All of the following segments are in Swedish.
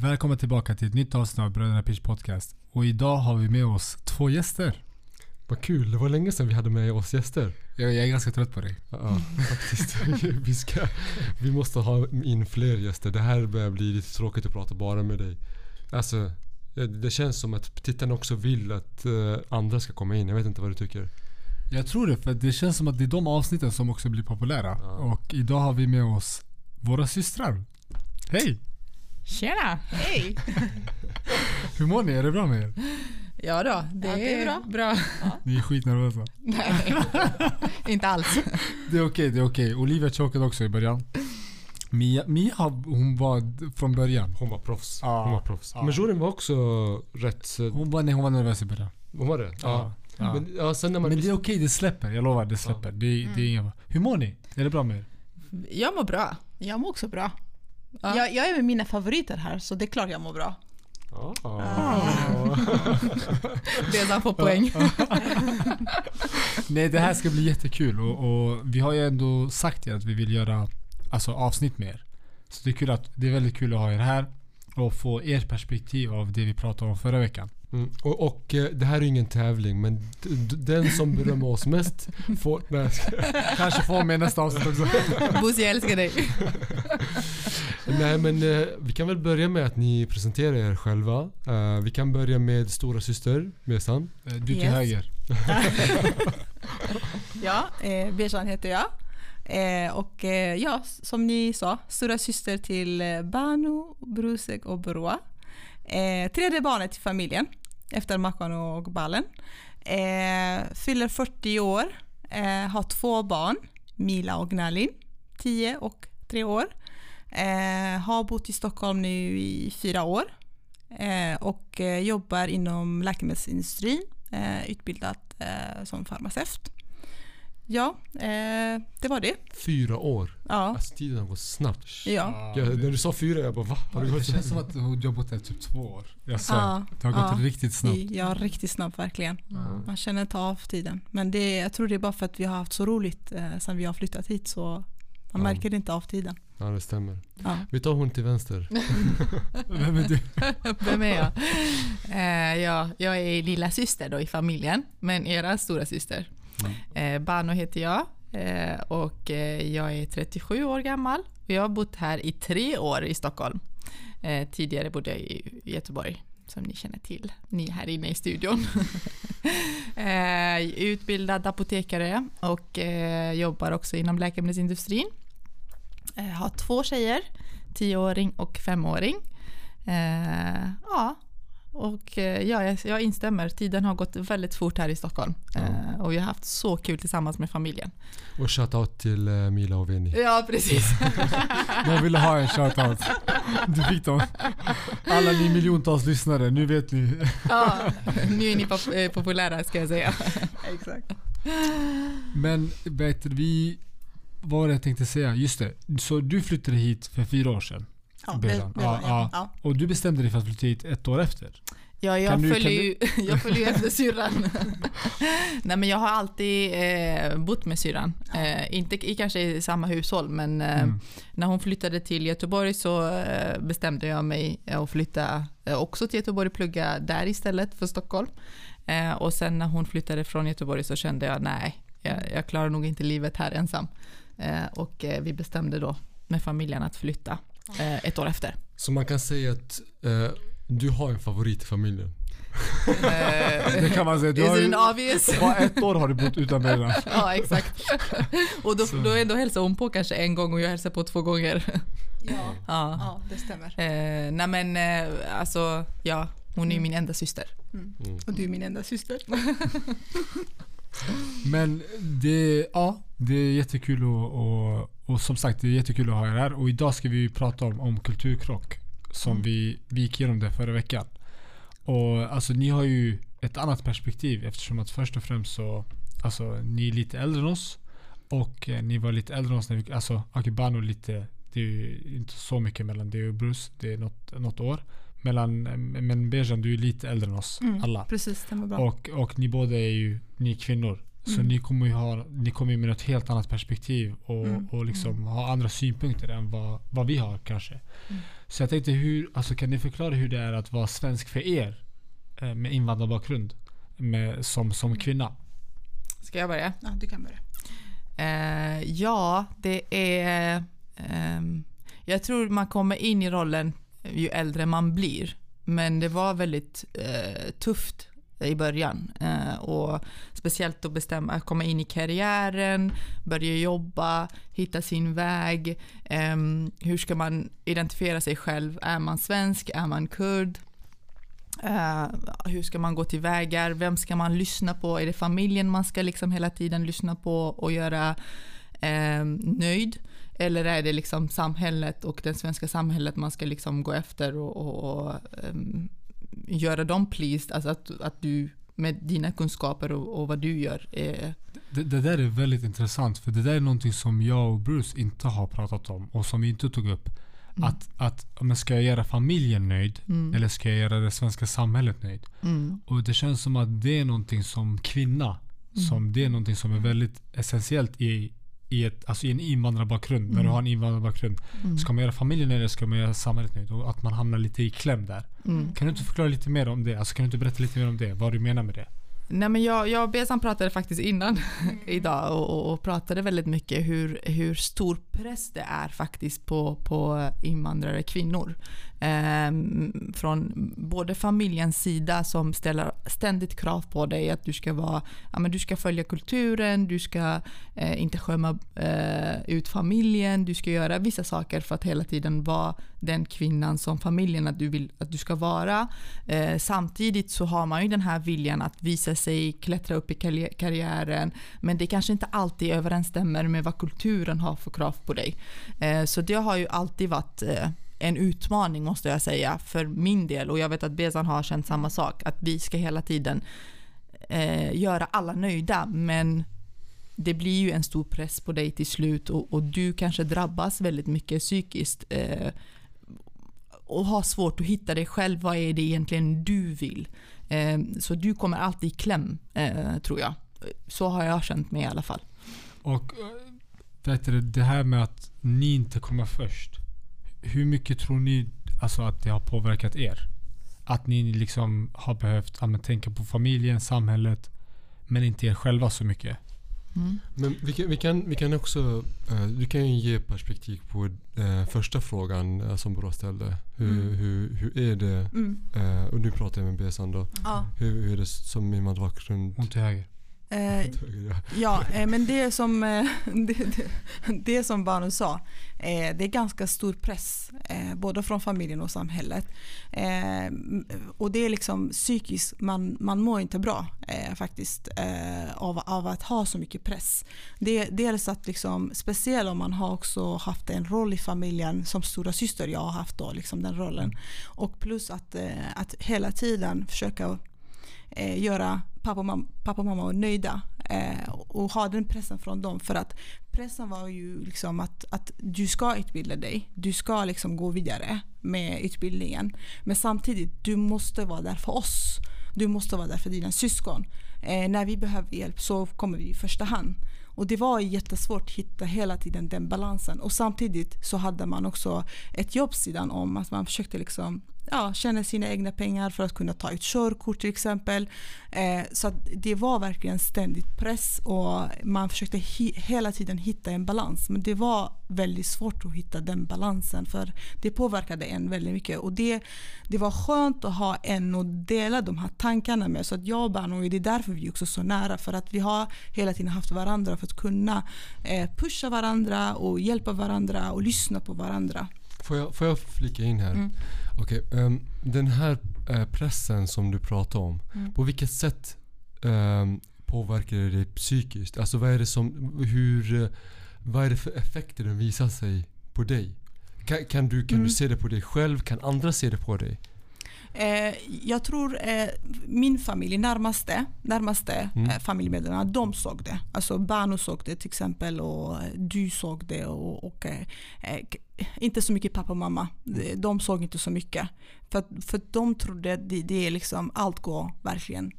Välkommen tillbaka till ett nytt avsnitt av Bröderna Pitch Podcast. Och idag har vi med oss två gäster. Vad kul, det var länge sedan vi hade med oss gäster. Jag, jag är ganska trött på dig. Ja, faktiskt. vi, ska, vi måste ha in fler gäster. Det här börjar bli lite tråkigt att prata bara med dig. Alltså, det- det känns som att tittarna också vill att eh, andra ska komma in. Jag vet inte vad du tycker. Jag tror det, för det känns som att det är de avsnitten som också blir populära. Ja. Och idag har vi med oss våra systrar. Hej! Tjena! Hej! Hur mår ni? Är det bra med er? Ja då, det, Ja, det är är bra. bra. Ni är skitnervösa. Nej, inte alls. Det är okej, det är okej. Olivia chokade också i början. Mia, Mia hon var från början. Hon var proffs. Ja. Hon var proffs. Ja. Men Jorin var också rätt... eh, Hon var, nej, hon var nervös i början. Hon var det? Ja. Ja. Men, ja, sen när man... Men det är okej, det släpper. Jag lovar, det släpper. Det, det är inga... Hur mår ni? Är det bra med er? Jag mår bra. Jag mår också bra. Ja. Jag, jag är med mina favoriter här, så det är klart jag mår bra. Är så han får poäng. Nej, det här ska bli jättekul och, och vi har ju ändå sagt er att vi vill göra alltså, avsnitt med er. Så det är, kul att, det är väldigt kul att ha er här och få ert perspektiv av det vi pratade om förra veckan. Mm. Och, och eh, det här är ingen tävling men den som berömmer oss mest får... Nej. Kanske få med nästa avsnitt också. Bosse, jag älskar dig. Nej men eh, vi kan väl börja med att ni presenterar er själva. Eh, vi kan börja med stora syster Mesan. Eh, Du till Yes. höger. Ja, eh, Bejan heter jag. Eh, och eh, ja, som ni sa, stora syster till Banu, Brusek och Broa. Eh, tredje barnet i familjen efter Makan och Balen. Eh, fyller 40 år, eh, har två barn, Mila och Gnalin, 10 och 3 år. Eh, har bott i Stockholm nu i fyra år eh, och eh, jobbar inom läkemedelsindustrin, eh, utbildad eh, som farmaceut. Ja, eh, det var det. Fyra år. Ja, Alltså tiden har gått snabbt. ja. Jag, när du sa fyra jag bara va? Har det Det gått känns som att hon jobbat där typ två år. Jag svär. Ja, Det har gått ja. riktigt snabbt. Ja, riktigt snabbt verkligen. Ja. Man känner inte av tiden. Men det, jag tror det är bara för att vi har haft så roligt eh, sen vi har flyttat hit så man Ja. märker inte av tiden. Ja det stämmer. Ja. Vi tar hon till vänster. Vem är du? Vem är jag? Eh, ja, jag är lilla syster då i familjen, men era stora syster. Eh, Bano heter jag eh, och eh, jag är 37 år gammal och jag har bott här i tre år i Stockholm. Tidigare bodde jag i Göteborg, som ni känner till, ni här inne i studion. utbildad apotekare och jobbar också inom läkemedelsindustrin. Eh, har två tjejer, tioåring och femåring. Ja, och eh, ja, jag, jag instämmer. Tiden har gått väldigt fort här i Stockholm. Eh, och vi har haft så kul tillsammans med familjen. Och shoutout till eh, Mila och Veni. Ja, precis. De ville ha en shoutout. Du fick dem. Alla ni miljontals lyssnare, nu vet ni. ja, nu är ni pop- eh, populära ska jag säga. Exakt. Men vet du, vi... Vad var det jag tänkte säga? Just det. Så du flyttade hit för fyra år sedan? Ja, Ja, ja. ja. Och du bestämde dig för att flytta hit ett år efter? Ja, jag, följer, ju, jag följer efter syrran. Nej, men jag har alltid eh, bott med syrran. Eh, inte i kanske i samma hushåll, men eh, Mm. när hon flyttade till Göteborg så eh, bestämde jag mig att flytta eh, också till Göteborg och plugga där istället för Stockholm. Eh, och sen när hon flyttade från Göteborg så kände jag nej, jag, jag klarar nog inte livet här ensam. Eh, och eh, vi bestämde då med familjen att flytta eh, ett år efter. Så man kan säga att eh, du har en favorit i familjen. Eh, Det kan man säga. Du har ju, obvious? bara ett år har du bott utan mig. Ja, exakt. Och då, då, då hälsar hon på kanske en gång och jag hälsar på två gånger. Ja. Ja. ja, det stämmer. Eh, nej men eh, alltså, ja, hon är ju min enda syster. Mm. Och du är min enda syster. Men det, ja, det är jättekul och, och, och som sagt det är jättekul att ha er här. Och idag ska vi prata om, om kulturkrock. Som vi, vi gick igenom det förra veckan. Och alltså ni har ju ett annat perspektiv eftersom att först och främst så Alltså ni är lite äldre än oss. Och eh, ni var lite äldre än oss när vi, alltså Akibano lite Det är ju inte så mycket mellan dig och Bruce. Det är något, något år. Mellan, men Bejan du är lite äldre än oss Mm, alla. Precis, stämmer bra. Och, och ni båda är ju, ni är kvinnor. Så Mm. ni kommer ju ha, ni kommer ju med ett helt annat perspektiv och, Mm. och liksom ha andra synpunkter än vad, vad vi har kanske. Mm. Så jag tänkte, hur, alltså, kan ni förklara hur det är att vara svensk för er? eh, Med invandrarbakgrund. Med, som, som kvinna. Ska jag börja? Ja, du kan börja. Eh, ja, det är... ehm, jag tror man kommer in i rollen ju äldre man blir. Men det var väldigt eh, tufft i början. Eh, och speciellt att bestämma, att komma in i karriären, börja jobba, hitta sin väg. Eh, hur ska man identifiera sig själv? Är man svensk? Är man kurd? Uh, hur ska man gå tillvägar? Vem ska man lyssna på? Är det familjen man ska liksom hela tiden lyssna på och göra uh, nöjd? Eller är det liksom samhället och det svenska samhället man ska liksom gå efter och, och, och ehm, göra dem pleased? Alltså att, att du med dina kunskaper och, och vad du gör är... Det, det där är väldigt intressant för det där är någonting som jag och Bruce inte har pratat om och som vi inte tog upp. Mm. Att, att men ska jag göra familjen nöjd Mm. eller ska jag göra det svenska samhället nöjd? Mm. Och det känns som att det är någonting som kvinna, som det är någonting som är väldigt essentiellt i, i, ett, alltså i en invandrarbakgrund. När du har en invandrarbakgrund. Mm. Ska man göra familjen nöjd eller ska man göra samhället nöjd? Och att man hamnar lite i kläm där. Mm. Kan du inte förklara lite mer om det? Alltså kan du inte berätta lite mer om det? Vad du menar med det? Nej, men jag, jag och Besan pratade faktiskt innan idag och, och, och pratade väldigt mycket hur, hur stor press det är faktiskt på, på invandrare kvinnor eh, från både familjens sida som ställer ständigt krav på dig att du ska vara, ja, men du ska följa kulturen, du ska eh, inte skämma eh, ut familjen, du ska göra vissa saker för att hela tiden vara den kvinnan som familjen att du vill att du ska vara. Eh, samtidigt så har man ju den här viljan att visa sig, klättra upp i karri- karriären, men det kanske inte alltid överensstämmer med vad kulturen har för krav på dig. Eh, så det har ju alltid varit eh, en utmaning måste jag säga för min del och jag vet att Bezan har känt samma sak att vi ska hela tiden eh, göra alla nöjda men det blir ju en stor press på dig till slut och, och du kanske drabbas väldigt mycket psykiskt eh, och har svårt att hitta dig själv. Vad är det egentligen du vill? Eh, så du kommer alltid i kläm, eh, tror jag. Så har jag känt mig i alla fall. Och eh, vet du, det här med att ni inte kommer först. Hur mycket tror ni alltså, att det har påverkat er? Att ni liksom har behövt ja, men, tänka på familjen, samhället, men inte er själva så mycket. Mm. Men vi kan, vi kan, vi kan också, eh, du kan ju ge perspektiv på eh, första frågan eh, som Bora ställde. Hur, Mm. hur, hur är det, Mm. och nu pratar jag med Besan då. Hur, hur är det som invandrarbakgrund? Hon till höger. Eh, Ja, eh, men det som, eh, det, det, det som Banu sa, eh, det är ganska stor press eh, både från familjen och samhället. Eh, Och det är liksom psykiskt, man, man mår inte bra faktiskt av, av att ha så mycket press. Det, dels att liksom, speciellt om man har också haft en roll i familjen som stora syster jag har haft då, liksom den rollen. Och plus att, att hela tiden försöka eh, göra pappa och, mamma, pappa och mamma nöjda eh, och ha den pressen från dem. För att pressen var ju liksom att, att du ska utbilda dig, du ska liksom gå vidare med utbildningen. Men samtidigt, du måste vara där för oss. Du måste vara där för dina syskon. Eh, när vi behöver hjälp så kommer vi i första hand. Och det var jättesvårt att hitta hela tiden den balansen. Och samtidigt så hade man också ett jobb sidan om. Att man försökte liksom, ja, tjäna sina egna pengar för att kunna ta ett körkort till exempel. Eh, så det var verkligen ständigt press och man försökte hela tiden hitta en balans. Men det var väldigt svårt att hitta den balansen för det påverkade en väldigt mycket. Och det, det var skönt att ha en att dela de här tankarna med. Så att jag och Bano, det är därför vi är också så nära. För att vi har hela tiden haft varandra för att kunna eh, pusha varandra och hjälpa varandra och lyssna på varandra. Får jag, får jag flika in här? Mm. Okej, ehm, den här eh, pressen som du pratar om. Mm. På vilket sätt ehm, påverkar det dig psykiskt? Alltså vad är det som, hur, eh, vad är det för effekter den visar sig på dig? Kan, kan, du, kan Mm. du se det på dig själv? Kan andra se det på dig? Eh, jag tror eh, min familj, närmaste, närmaste Mm. eh, familjemedlemmar, de såg det. Alltså Bano såg det till exempel och eh, du såg det och, och eh, eh, inte så mycket pappa och mamma. De, de såg inte så mycket. För, för de trodde att det, det är liksom, allt går verkligen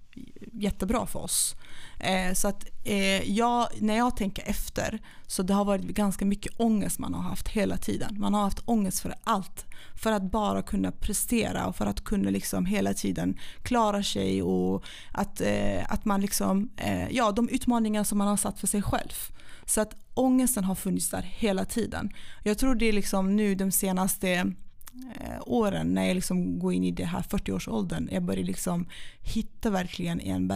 jättebra för oss. Eh, så att eh, jag, när jag tänker efter så det har varit ganska mycket ångest man har haft hela tiden. Man har haft ångest för allt. För att bara kunna prestera och för att kunna liksom hela tiden klara sig och att, eh, att man liksom, eh, ja de utmaningar som man har satt för sig själv. Så att ångesten har funnits där hela tiden. Jag tror det är liksom nu de senaste Eh, åren när jag liksom går in i det här 40-årsåldern. Jag börjar liksom hitta verkligen en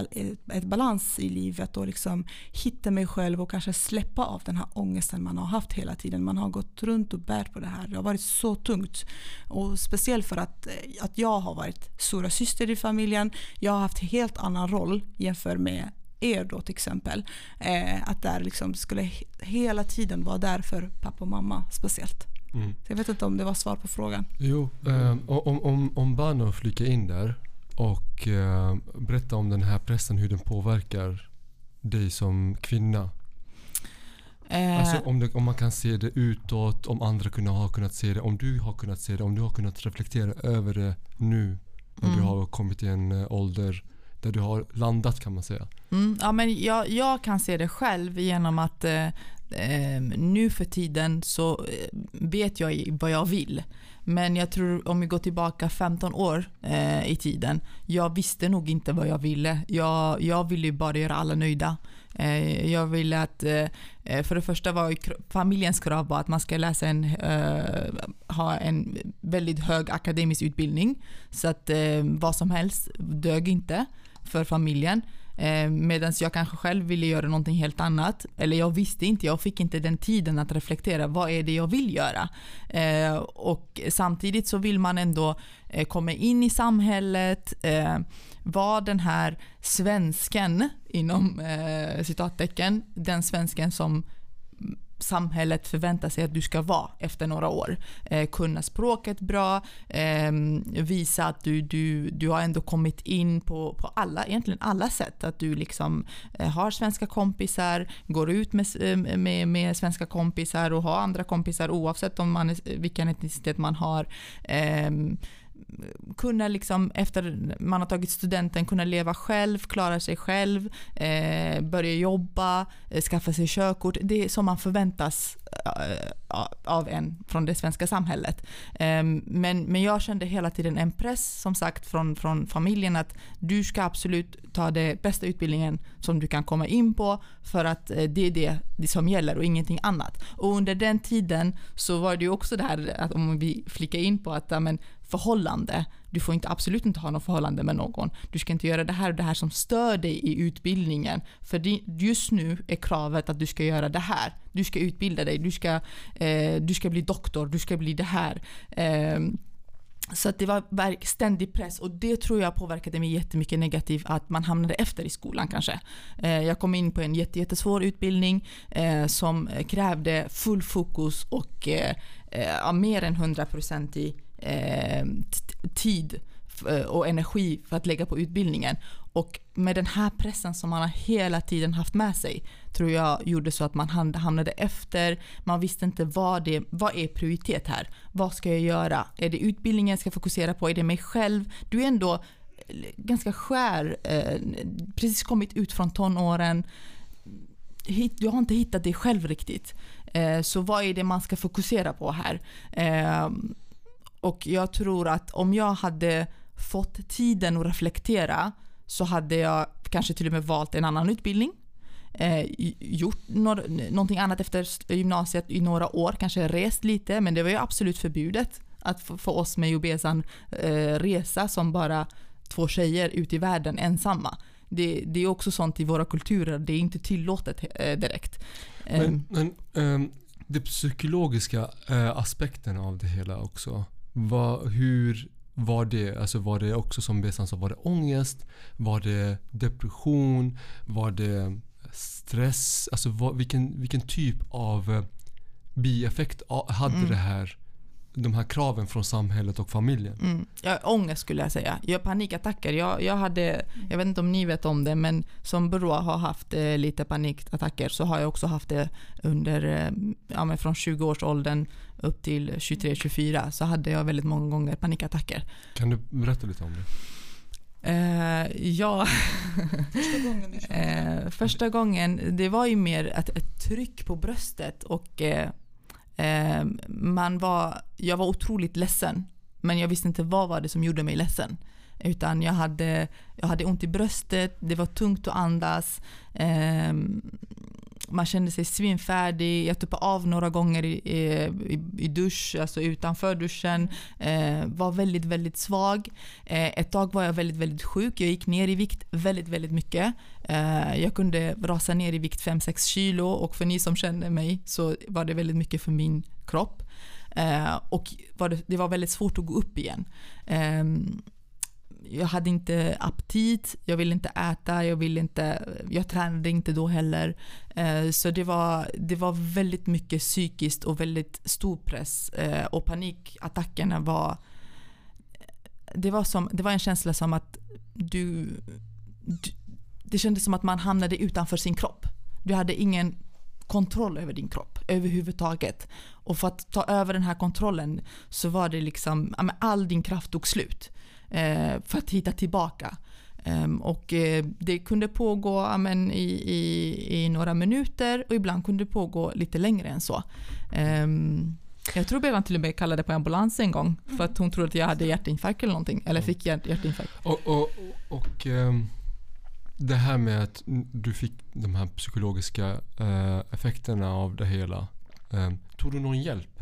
ett balans i livet och liksom hitta mig själv och kanske släppa av den här ångesten man har haft hela tiden. Man har gått runt och bärt på det här. Det har varit så tungt. Och speciellt för att, eh, att jag har varit stora syster i familjen. Jag har haft helt annan roll jämfört med er då till exempel. Eh, att där liksom skulle hela tiden vara där för pappa och mamma speciellt. Mm. Så jag vet inte om det var svar på frågan. Jo, eh, om, om, om Bano flikar in där och eh, berätta om den här pressen, hur den påverkar dig som kvinna. Eh, Alltså om, det, om man kan se det utåt, om andra kunna, har kunnat se det, om du har kunnat se det, om du har kunnat reflektera över det nu när du Mm. har kommit i en eh, ålder där du har landat kan man säga. Mm, ja, men jag, jag kan se det själv genom att eh, eh, nu för tiden så eh, vet jag vad jag vill. Men jag tror om vi går tillbaka 15 år eh, i tiden, jag visste nog inte vad jag ville. Jag, jag ville ju bara göra alla nöjda. Eh, jag ville att, eh, eh för det första var ju familjens krav var att man ska läsa en, eh, ha en väldigt hög akademisk utbildning. Så att eh, vad som helst dög inte för familjen. Eh, Medan jag kanske själv ville göra någonting helt annat. Eller jag visste inte, jag fick inte den tiden att reflektera. Vad är det jag vill göra? Eh, och samtidigt så vill man ändå eh, komma in i samhället, eh, vara den här svensken inom eh, citattecken, den svensken som samhället förväntar sig att du ska vara efter några år. Eh, kunna språket bra, eh, visa att du, du, du har ändå kommit in på, på alla, egentligen alla sätt. Att du liksom eh, har svenska kompisar, går ut med, eh, med, med svenska kompisar och har andra kompisar oavsett om man är, vilken etnicitet man har. Ehm, Kunna liksom efter man har tagit studenten kunna leva själv, klara sig själv, eh, börja jobba, eh, skaffa sig körkort. Det är som man förväntas eh, av en från det svenska samhället. Eh, men, men jag kände hela tiden en press som sagt från, från familjen att du ska absolut ta den bästa utbildningen som du kan komma in på för att eh, det är det, det som gäller och ingenting annat. Och under den tiden så var det ju också det här att om vi flikar in på att men, förhållande. Du får inte, absolut inte ha något förhållande med någon. Du ska inte göra det här och det här som stör dig i utbildningen. För just nu är kravet att du ska göra det här. Du ska utbilda dig, du ska, eh, du ska bli doktor, du ska bli det här. Eh, så att det var ständig press och det tror jag påverkade mig jättemycket negativt att man hamnade efter i skolan kanske. Eh, jag kom in på en jätte, jättesvår utbildning eh, som krävde full fokus och eh, eh, mer än 100% i eh, tid eh, och energi för att lägga på utbildningen. Och med den här pressen som man har hela tiden haft med sig tror jag gjorde så att man hamnade efter. Man visste inte vad, det, vad är prioritet här? Vad ska jag göra? Är det utbildningen jag ska fokusera på? Är det mig själv? Du är ändå eh, ganska skär, eh, precis kommit ut från tonåren. Du har inte hittat dig själv riktigt. Eh, så vad är det man ska fokusera på här? Eh, och jag tror att om jag hade fått tiden att reflektera så hade jag kanske till och med valt en annan utbildning. Eh, gjort nor- någonting annat efter gymnasiet i några år, kanske rest lite, men det var ju absolut förbjudet att få, få oss med Jobesan eh, resa som bara två tjejer ut i världen ensamma. Det, det är också sånt i våra kulturer, det är inte tillåtet eh, direkt. Men, men ehm, det psykologiska eh, aspekten av det hela också. Vad, hur var det? Alltså var det också som Besan sa, var det ångest? Var det depression? Var det stress? Alltså vad, vilken, vilken typ av eh, bieffekt hade Mm. det här, de här kraven från samhället och familjen? Mm. Ja, ångest skulle jag säga. Jag panikattacker. Jag, jag, hade, jag vet inte om ni vet om det, men som Broa har haft eh, lite panikattacker så har jag också haft det under, eh, ja, men från 20-årsåldern upp till 23-24 så hade jag väldigt många gånger panikattacker. Kan du berätta lite om det? Eh, ja, Första gången eh, första gången, det var ju mer ett, ett tryck på bröstet och eh, Ehm, man var, jag var otroligt ledsen. Men jag visste inte vad var det som gjorde mig ledsen. Utan jag hade, jag hade ont i bröstet, det var tungt att andas. Ehm, man kände sig svinfärdig. Jag tuppade av några gånger i, i, i dusch, alltså utanför duschen. Eh, var väldigt, väldigt svag. Eh, ett tag var jag väldigt, väldigt sjuk. Jag gick ner i vikt väldigt, väldigt mycket. Eh, jag kunde rasa ner i vikt 5-6 kilo och för ni som känner mig så var det väldigt mycket för min kropp. Eh, och var det, det var väldigt svårt att gå upp igen. Ehm, jag hade inte aptit, jag ville inte äta, jag, ville inte, jag tränade inte då heller. Eh, så det var, det var väldigt mycket psykiskt och väldigt stor press. Eh, och panikattackerna var... Det var, som, det var en känsla som att du, du... Det kändes som att man hamnade utanför sin kropp. Du hade ingen kontroll över din kropp överhuvudtaget. Och för att ta över den här kontrollen så var det liksom, all din kraft tog slut för att hitta tillbaka. Um, och eh, det kunde pågå amen, i, i, i, några minuter och ibland kunde det pågå lite längre än så. Um, jag tror Bevan till och med kallade på ambulans en gång för att hon trodde att jag hade hjärtinfarkt eller någonting. Eller fick hjärt, hjärtinfarkt. Och, och, och um, det här med att du fick de här psykologiska uh, effekterna av det hela. Tog du någon hjälp?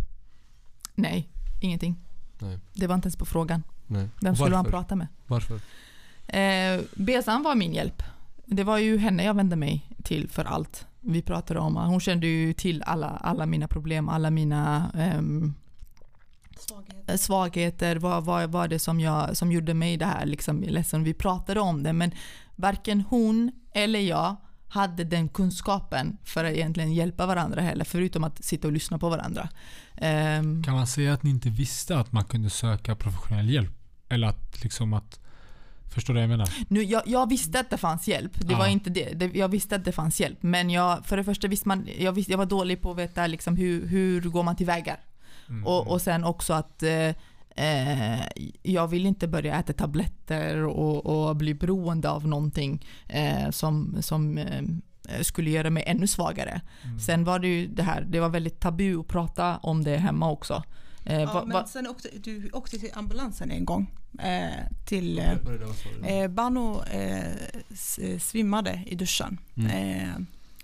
Nej, ingenting. Nej. Det var inte ens på frågan. Nej. Vem skulle varför? prata med? Varför? Eh, Besan var min hjälp. Det var ju henne jag vände mig till för allt. Vi pratade om, hon kände ju till alla, alla mina problem, alla mina ehm, svaghet. svagheter, vad var, var det som, jag, som gjorde mig det här liksom, ledsen. Vi pratade om det men varken hon eller jag hade den kunskapen för att egentligen hjälpa varandra heller, förutom att sitta och lyssna på varandra. Ehm, Kan man säga att ni inte visste att man kunde söka professionell hjälp? Eller att liksom att... Förstår du vad jag menar? Nu, jag, jag visste att det fanns hjälp. Det Ja. var inte det. det. Jag visste att det fanns hjälp. Men jag, för det första visste man, jag, visste, jag var dålig på att veta liksom hur, hur går man tillväga. Mm. Och, och sen också att eh, eh, jag vill inte börja äta tabletter och, och bli beroende av någonting eh, som, som eh, skulle göra mig ännu svagare. Mm. Sen var det ju det här, det var väldigt tabu att prata om det hemma också. Eh, Ja, va, men va, sen åkte du åkte till ambulansen en gång. Eh, till, eh, Bano eh, eh, svimmade i duschen. Mm. Eh,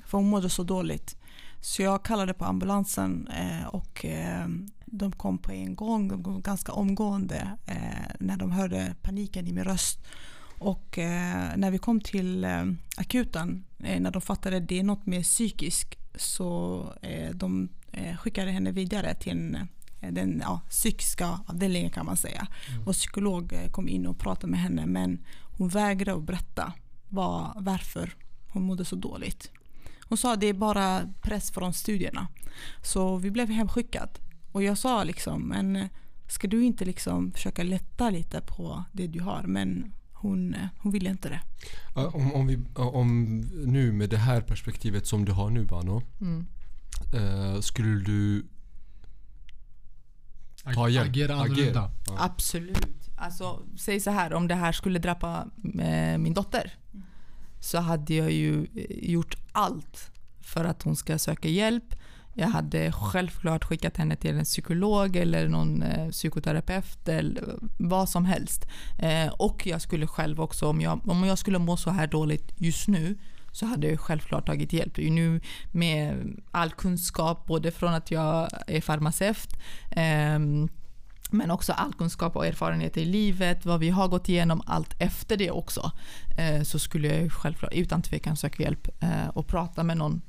för hon mådde så dåligt. Så jag kallade på ambulansen eh, och eh, de kom på en gång, de kom ganska omgående eh, när de hörde paniken i min röst. Och eh, när vi kom till eh, akuten, eh, när de fattade att det är något mer psykiskt så eh, de eh, skickade henne vidare till en, eh, den ja, psykiska avdelningen kan man säga. Och psykolog eh, kom in och pratade med henne men hon vägrade att berätta vad, varför hon mådde så dåligt. Hon sa att det är bara press från studierna. Så vi blev hemskickade. Och jag sa liksom, men eh, ska du inte liksom försöka lätta lite på det du har? Men hon, eh, hon ville inte det. Om, om, vi, om nu med det här perspektivet som du har nu Bano. mm. Eh, skulle du ta hjälp? Agera annorlunda. Ja. Absolut. Alltså, säg så här, om det här skulle drabba eh, min dotter så hade jag ju eh, gjort allt för att hon ska söka hjälp. Jag hade självklart skickat henne till en psykolog eller någon eh, psykoterapeut eller vad som helst. Och jag skulle själv också, om jag, om jag skulle må så här dåligt just nu så hade jag självklart tagit hjälp. Nu med all kunskap, både från att jag är farmaceut ehm, men också all kunskap och erfarenhet i livet, vad vi har gått igenom, allt efter det också. Eh, så skulle jag självklart utan tvekan söka hjälp eh, och prata med någon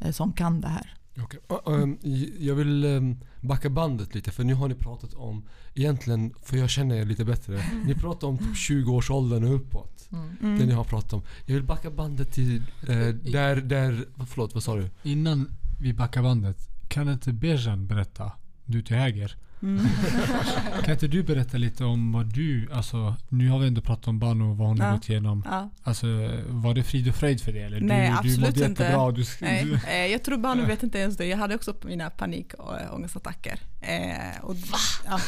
eh, som kan det här. Okej. Och, ehm, j- Jag vill ehm, backa bandet lite för nu har ni pratat om egentligen, för jag känner er lite bättre. Ni pratar om typ 20-årsåldern och uppåt. Mm. Det ni har pratat om. Jag vill backa bandet till eh, där, där, förlåt vad sa du? Innan vi backar bandet, kan inte Bejan berätta? Du till höger. Mm. Kan inte du berätta lite om vad du, alltså nu har vi ändå pratat om Bano och vad hon har Ja. gått igenom. Ja. Alltså var det frid och fröjd för dig eller? Nej, du, du absolut mådde inte. jättebra. Du, Nej, du, eh, jag tror Banu vet inte ens det. Jag hade också mina panik och äh, ångestattacker. Eh, och, ja.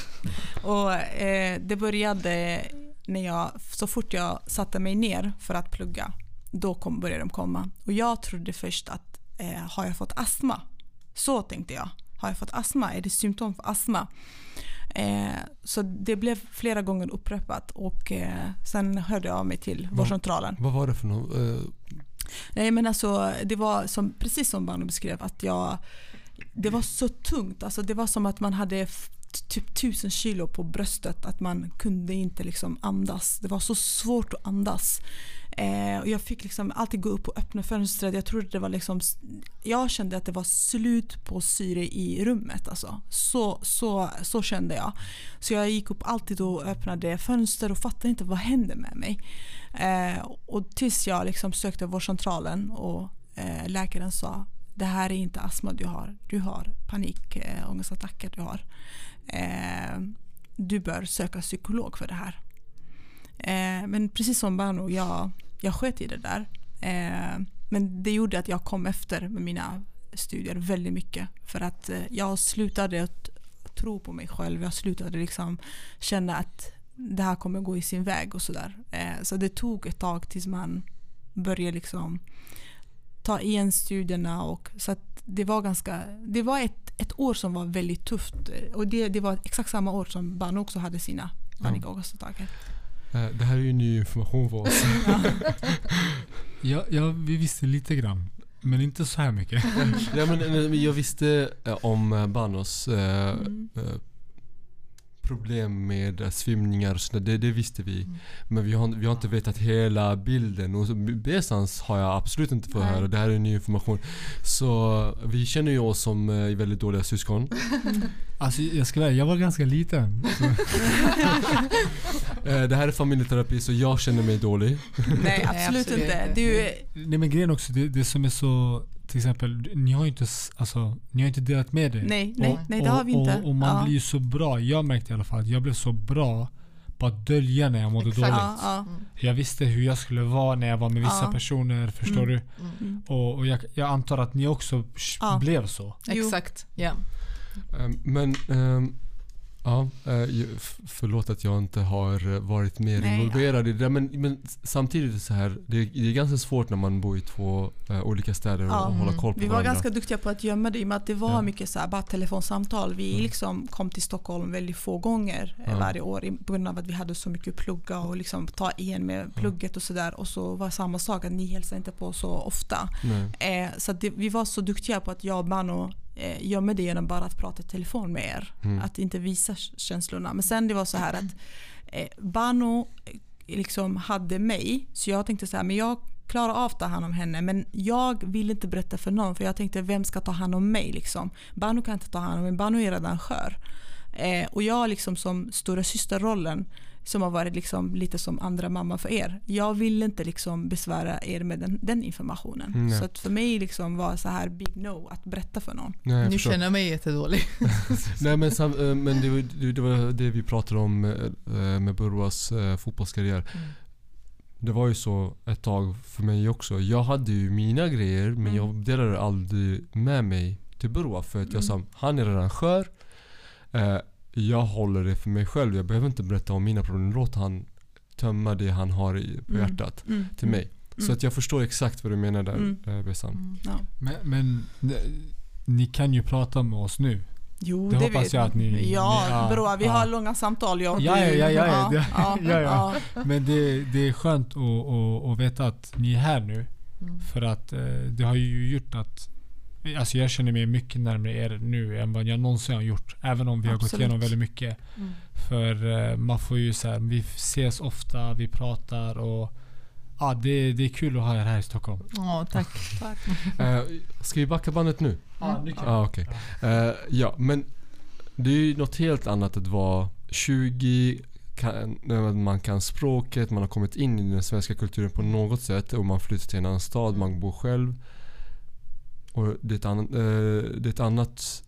och, eh, det började när jag, så fort jag satte mig ner för att plugga, då kom, började de komma. Och jag trodde först att eh, har jag fått astma? Så tänkte jag. Har jag fått astma? Är det symptom för astma? Eh, så det blev flera gånger upprepat och eh, sen hörde jag av mig till vårdcentralen. Vad var det för något? Eh, Nej men alltså det var som, precis som Bano beskrev att jag Det var så tungt, alltså det var som att man hade typ tusen kilo på bröstet att man kunde inte liksom andas. Det var så svårt att andas. Eh, och jag fick liksom alltid gå upp och öppna fönstret. Jag trodde det var liksom Jag kände att det var slut på syre i rummet alltså. Så, så, så kände jag. Så jag gick upp alltid och öppnade fönster och fattade inte vad hände med mig. Eh, och tills jag liksom sökte vårdcentralen och eh, läkaren sa det här är inte astma du har. Du har panikångestattacker du har. Eh, du bör söka psykolog för det här. Eh, men precis som Bano, jag, jag sket i det där. Eh, men det gjorde att jag kom efter med mina studier väldigt mycket. För att eh, jag slutade att tro på mig själv. Jag slutade liksom känna att det här kommer gå i sin väg och sådär. Eh, så det tog ett tag tills man började liksom ta igen studierna och så det var ganska, det var ett, ett år som var väldigt tufft och det, det var exakt samma år som Bano också hade sina panikångestattacker. eh, det här är ju ny information för oss. Ja, ja, vi visste lite grann. Men inte så här mycket. ja, men, eh, jag visste eh, om eh, Banos eh, Mm. Problem med eh, svimningar och sådär, det, det visste vi. Men vi har, vi har inte vetat hela bilden. Och Besans har jag absolut inte fått Nej. höra. Det här är ny information. Så vi känner ju oss som eh, väldigt dåliga syskon. Alltså jag ska vara jag var ganska liten. Eh, det här är familjeterapi så jag känner mig dålig. Nej, absolut absolut inte. inte. Du, nej men grejen också, det, det som är så... Till exempel, ni har ju inte, alltså, ni har inte delat med er. nej, nej, Och- nej, det har vi inte. Och, och man ja. blir ju så bra, jag märkte i alla fall att jag blev så bra på att dölja när jag mådde Exakt. dåligt. ja, ja. Jag visste hur jag skulle vara när jag var med vissa Ja. personer, förstår Mm. du? Mm. Och, och jag, jag antar att ni också blev så. Exakt, ja. Eh, men ehm, ja, eh, förlåt att jag inte har eh, varit mer Nej, involverad i det. Men, men samtidigt är det så här, det är, det är ganska svårt när man bor i två eh, olika städer och Ja. hålla Mm. koll på Vi var varandra. ganska duktiga på att gömma det i och med att det var Ja. mycket så här, bara telefonsamtal. Vi Mm. liksom kom till Stockholm väldigt få gånger Ja. varje år på grund av att vi hade så mycket plugga och liksom ta igen med plugget och sådär. Och så var det samma sak att ni hälsade inte på så ofta. Eh, så att det, vi var så duktiga på att jag och Bano eh, gömmer det genom bara att prata i telefon med er. Mm. Att inte visa känslorna. Men sen det var så här att eh, Bano eh, liksom hade mig. Så jag tänkte så här, men jag klarar av att ta hand om henne. Men jag vill inte berätta för någon. För jag tänkte, vem ska ta hand om mig liksom? Bano kan inte ta hand om mig. Bano är redan skör. Eh, och jag liksom som stora systerrollen som har varit liksom lite som andra mamma för er. Jag vill inte liksom besvära er med den, den informationen. Nej. Så att för mig liksom var så här big no att berätta för någon. Nej, jag Nu förstår. känner jag mig jättedålig. Nej men, sam, eh, men det, var, det, det var det vi pratade om eh, med Burwas eh, fotbollskarriär. Mm. Det var ju så ett tag för mig också. Jag hade ju mina grejer men Mm. jag delade aldrig med mig till Burwa för att jag sa Mm. han är redan skör. Jag håller det för mig själv. Jag behöver inte berätta om mina problem. Låt han tömma det han har i, på Mm. hjärtat Mm. till mig. Så Mm. att jag förstår exakt vad du menar där Mm. eh, Bessan. Mm. Ja. Men, men ni kan ju prata med oss nu. Jo, Det det, hoppas vet jag att ni- Ja, ni- ja, bra. Vi ja. har långa samtal jag och Ja, du. ja, ja, ja, ja, ja, ja. ja. Men det, det är skönt att, att, att veta att ni är här nu. Mm. För att eh, det har ju gjort att Alltså jag känner mig mycket närmare er nu än vad jag någonsin har gjort. Även om vi har gått Absolut. igenom väldigt mycket. Mm. För eh, man får ju så här, vi ses ofta, vi pratar och ja, det, det är kul att ha er här i Stockholm. Åh, tack. Eh, ska vi backa bandet nu? Ja, nu kan Ah, okej. Eh, ja, men det är ju något helt annat att vara 20, kan, när man kan språket, man har kommit in i den svenska kulturen på något sätt och man flyttar till en annan stad, man bor själv. Och det är ett annat, eh, det är ett annat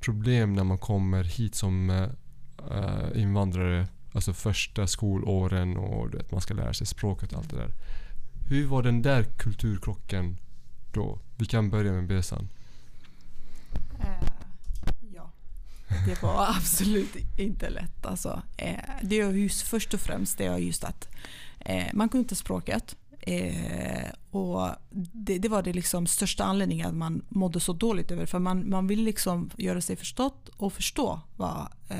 problem när man kommer hit som eh, invandrare. Alltså första skolåren och du vet, man ska lära sig språket och allt det där. Hur var den där kulturkrocken då? Vi kan börja med Besan. Eh, ja. det var absolut inte lätt. Alltså, eh, det är just först och främst det är just att eh, man kunde inte språket. Eh, och det, det var det liksom största anledningen att man mådde så dåligt över För man, man vill liksom göra sig förstått och förstå vad eh,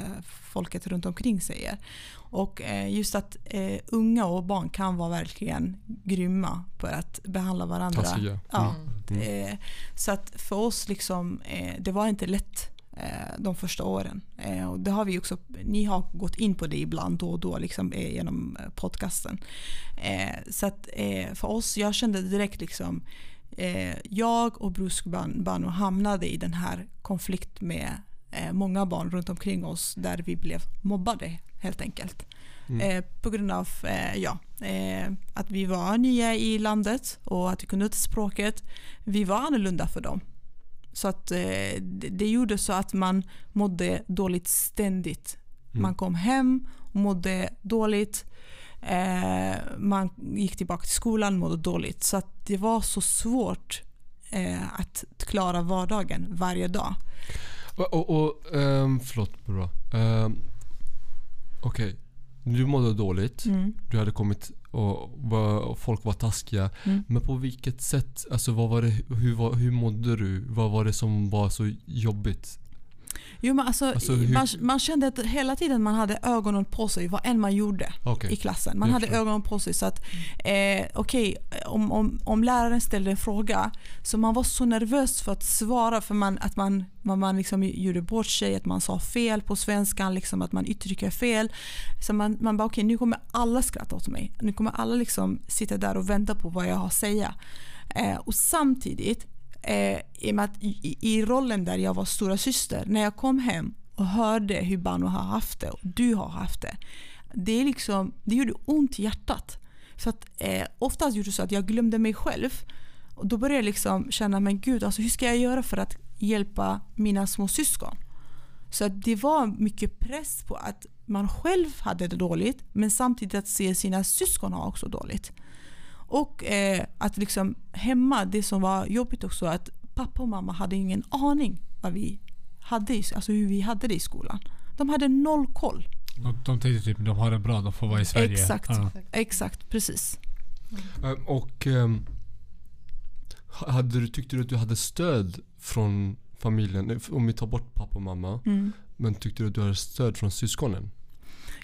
folket runt omkring säger. Och eh, just att eh, unga och barn kan vara verkligen grymma på att behandla varandra. Ja, Mm. eh, så att för oss liksom, eh, det var inte lätt de första åren. Eh, och det har vi också, ni har gått in på det ibland då och då liksom, eh, genom eh, podcasten. Eh, så att eh, för oss, jag kände direkt liksom, eh, jag och Bruce Ban- Bano hamnade i den här konflikt med eh, många barn runt omkring oss där vi blev mobbade helt enkelt. Eh, på grund av eh, ja, eh, att vi var nya i landet och att vi kunde inte språket. Vi var annorlunda för dem. Så att eh, det, gjorde så att man mådde dåligt ständigt. Man kom hem och mådde dåligt. Eh, man gick tillbaka till skolan och mådde dåligt. Så att det var så svårt eh, att klara vardagen varje dag. Och, och, och um, förlåt bra. Um, Okej, du mådde dåligt. Mm. Du hade kommit och, och folk var taskiga. Mm. Men på vilket sätt? Alltså vad var det, hur, hur mådde du? Vad var det som var så jobbigt? Jo, men alltså, Alltså, hur- man, man kände att hela tiden man hade ögonen på sig vad än man gjorde. Okej. i klassen. Man hade ögonen på sig. Så att, eh, okej, om, om, om läraren ställde en fråga så man var så nervös för att svara för man, att man, man, man liksom gjorde bort sig, att man sa fel på svenskan, liksom, att man uttrycker fel. Så man, man bara okej, nu kommer alla skratta åt mig. Nu kommer alla liksom sitta där och vänta på vad jag har att säga. Eh, och samtidigt, eh, i, och med att i, i rollen där jag var stora syster när jag kom hem och hörde hur Bano har haft det och du har haft det det, är liksom, det gjorde ont i hjärtat. Så att, eh, oftast gjorde det så att jag glömde mig själv. Och då började jag liksom känna, men gud, alltså, hur ska jag göra för att hjälpa mina små syskon? Så att det var mycket press på att man själv hade det dåligt, men samtidigt att se sina syskon ha också dåligt. Och eh, att liksom hemma, det som var jobbigt också, att pappa och mamma hade ingen aning vad vi hade, i- alltså hur vi hade det i skolan. De hade noll koll. De, de tänkte typ de har det bra, de får vara i Sverige. Exakt. Ja. Exakt, precis. Ehm, och um, hade du, tyckte du att du hade stöd från familjen? Om vi tar bort pappa och mamma. Mm. Men tyckte du att du hade stöd från syskonen?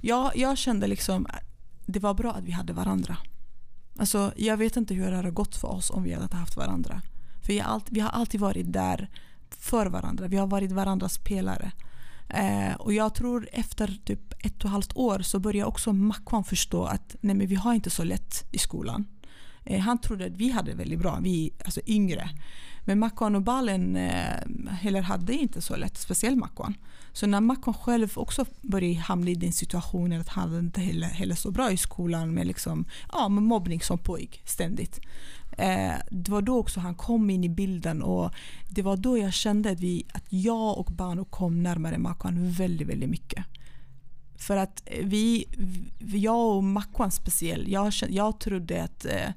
Jag, jag kände liksom att det var bra att vi hade varandra. Alltså, jag vet inte hur det hade gått för oss om vi hade haft varandra. För jag, har vi har alltid varit där för varandra. Vi har varit varandras pelare. Eh, och jag tror efter typ ett och ett halvt år så började också Makwan förstå att nej men vi har inte så lätt i skolan. Eh, han trodde att vi hade väldigt bra, vi alltså yngre. Men Makwan och Balen eh, heller hade inte så lätt, speciellt Makwan. Så när Makwan själv också började hamna i den situationen att han inte heller, heller så bra i skolan med, liksom, ja, med mobbning som pågick ständigt. Eh, det var då också han kom in i bilden och det var då jag kände att, vi, att jag och Bano kom närmare Makwan väldigt, väldigt mycket. För att vi, jag och Makwan speciellt, jag, jag trodde att, eh,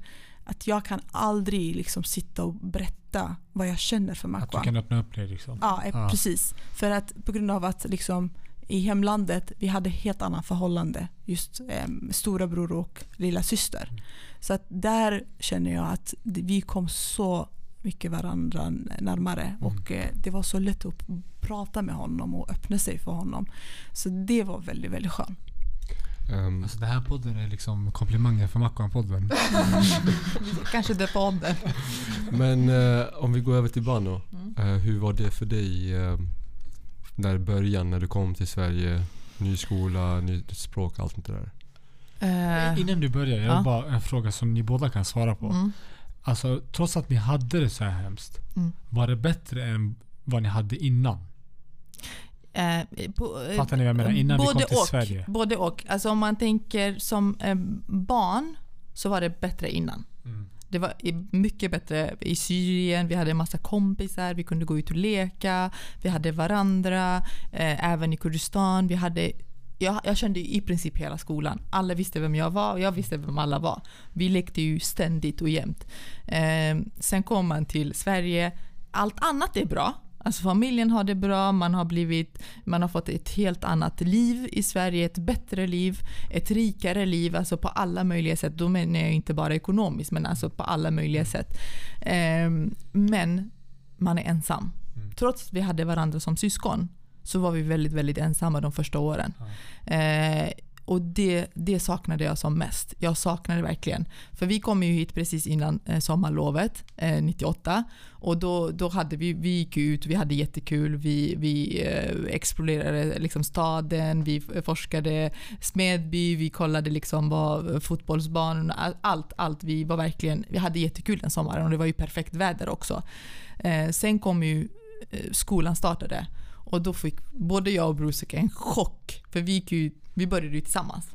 att jag kan aldrig liksom sitta och berätta vad jag känner för Att du kan öppna upp dig liksom. Ja, Ja. precis. För att på grund av att liksom, i hemlandet vi hade helt annat förhållande. Just eh, storebror och lilla syster. Så att där känner jag att vi kom så mycket varandra närmare. Och eh, det var så lätt att prata med honom och öppna sig för honom. Så det var väldigt, väldigt skönt. Ehm, Alltså det här podden är liksom komplimanger för Mackan-podden. Kanske döpa om den. men eh, om vi går över till Bano. Mm. Eh, hur var det för dig eh, där i början när du kom till Sverige? Ny skola, nytt språk, allt det där. Eh, Innan du börjar, jag Ja. har bara en fråga som ni båda kan svara på. mm. Alltså trots att ni hade det så här hemskt. Mm. Var det bättre än vad ni hade innan? Eh, på, eh, Fattar ni vad jag menar? Innan vi kom både till och, Sverige. Både och. Alltså om man tänker som eh, barn så var det bättre innan. Mm. Det var mycket bättre i Syrien. Vi hade en massa kompisar. Vi kunde gå ut och leka. Vi hade varandra. Eh, även i Kurdistan. Vi hade, jag, jag kände i princip hela skolan. Alla visste vem jag var och jag visste vem alla var. Vi lekte ju ständigt och jämt. Eh, sen kom man till Sverige. Allt annat är bra. Alltså familjen har det bra, man har, blivit, man har fått ett helt annat liv i Sverige, ett bättre liv, ett rikare liv, alltså på alla möjliga sätt. Då menar jag inte bara ekonomiskt, men alltså på alla möjliga sätt. Ehm, men man är ensam. Trots att vi hade varandra som syskon så var vi väldigt, väldigt ensamma de första åren. Och det, det saknade jag som mest. Jag saknade verkligen. För vi kom ju hit precis innan eh, sommarlovet, eh, 98. Och då, då hade vi, vi gick ut, vi hade jättekul, vi, vi eh, explorerade liksom staden, vi forskade Smedby, vi kollade liksom vad fotbollsbanorna, allt, allt. Vi var verkligen, vi hade jättekul den sommaren och det var ju perfekt väder också. Eh, sen kom ju eh, skolan startade och då fick både jag och Brusek en chock. För vi, gick ju, vi började ju tillsammans.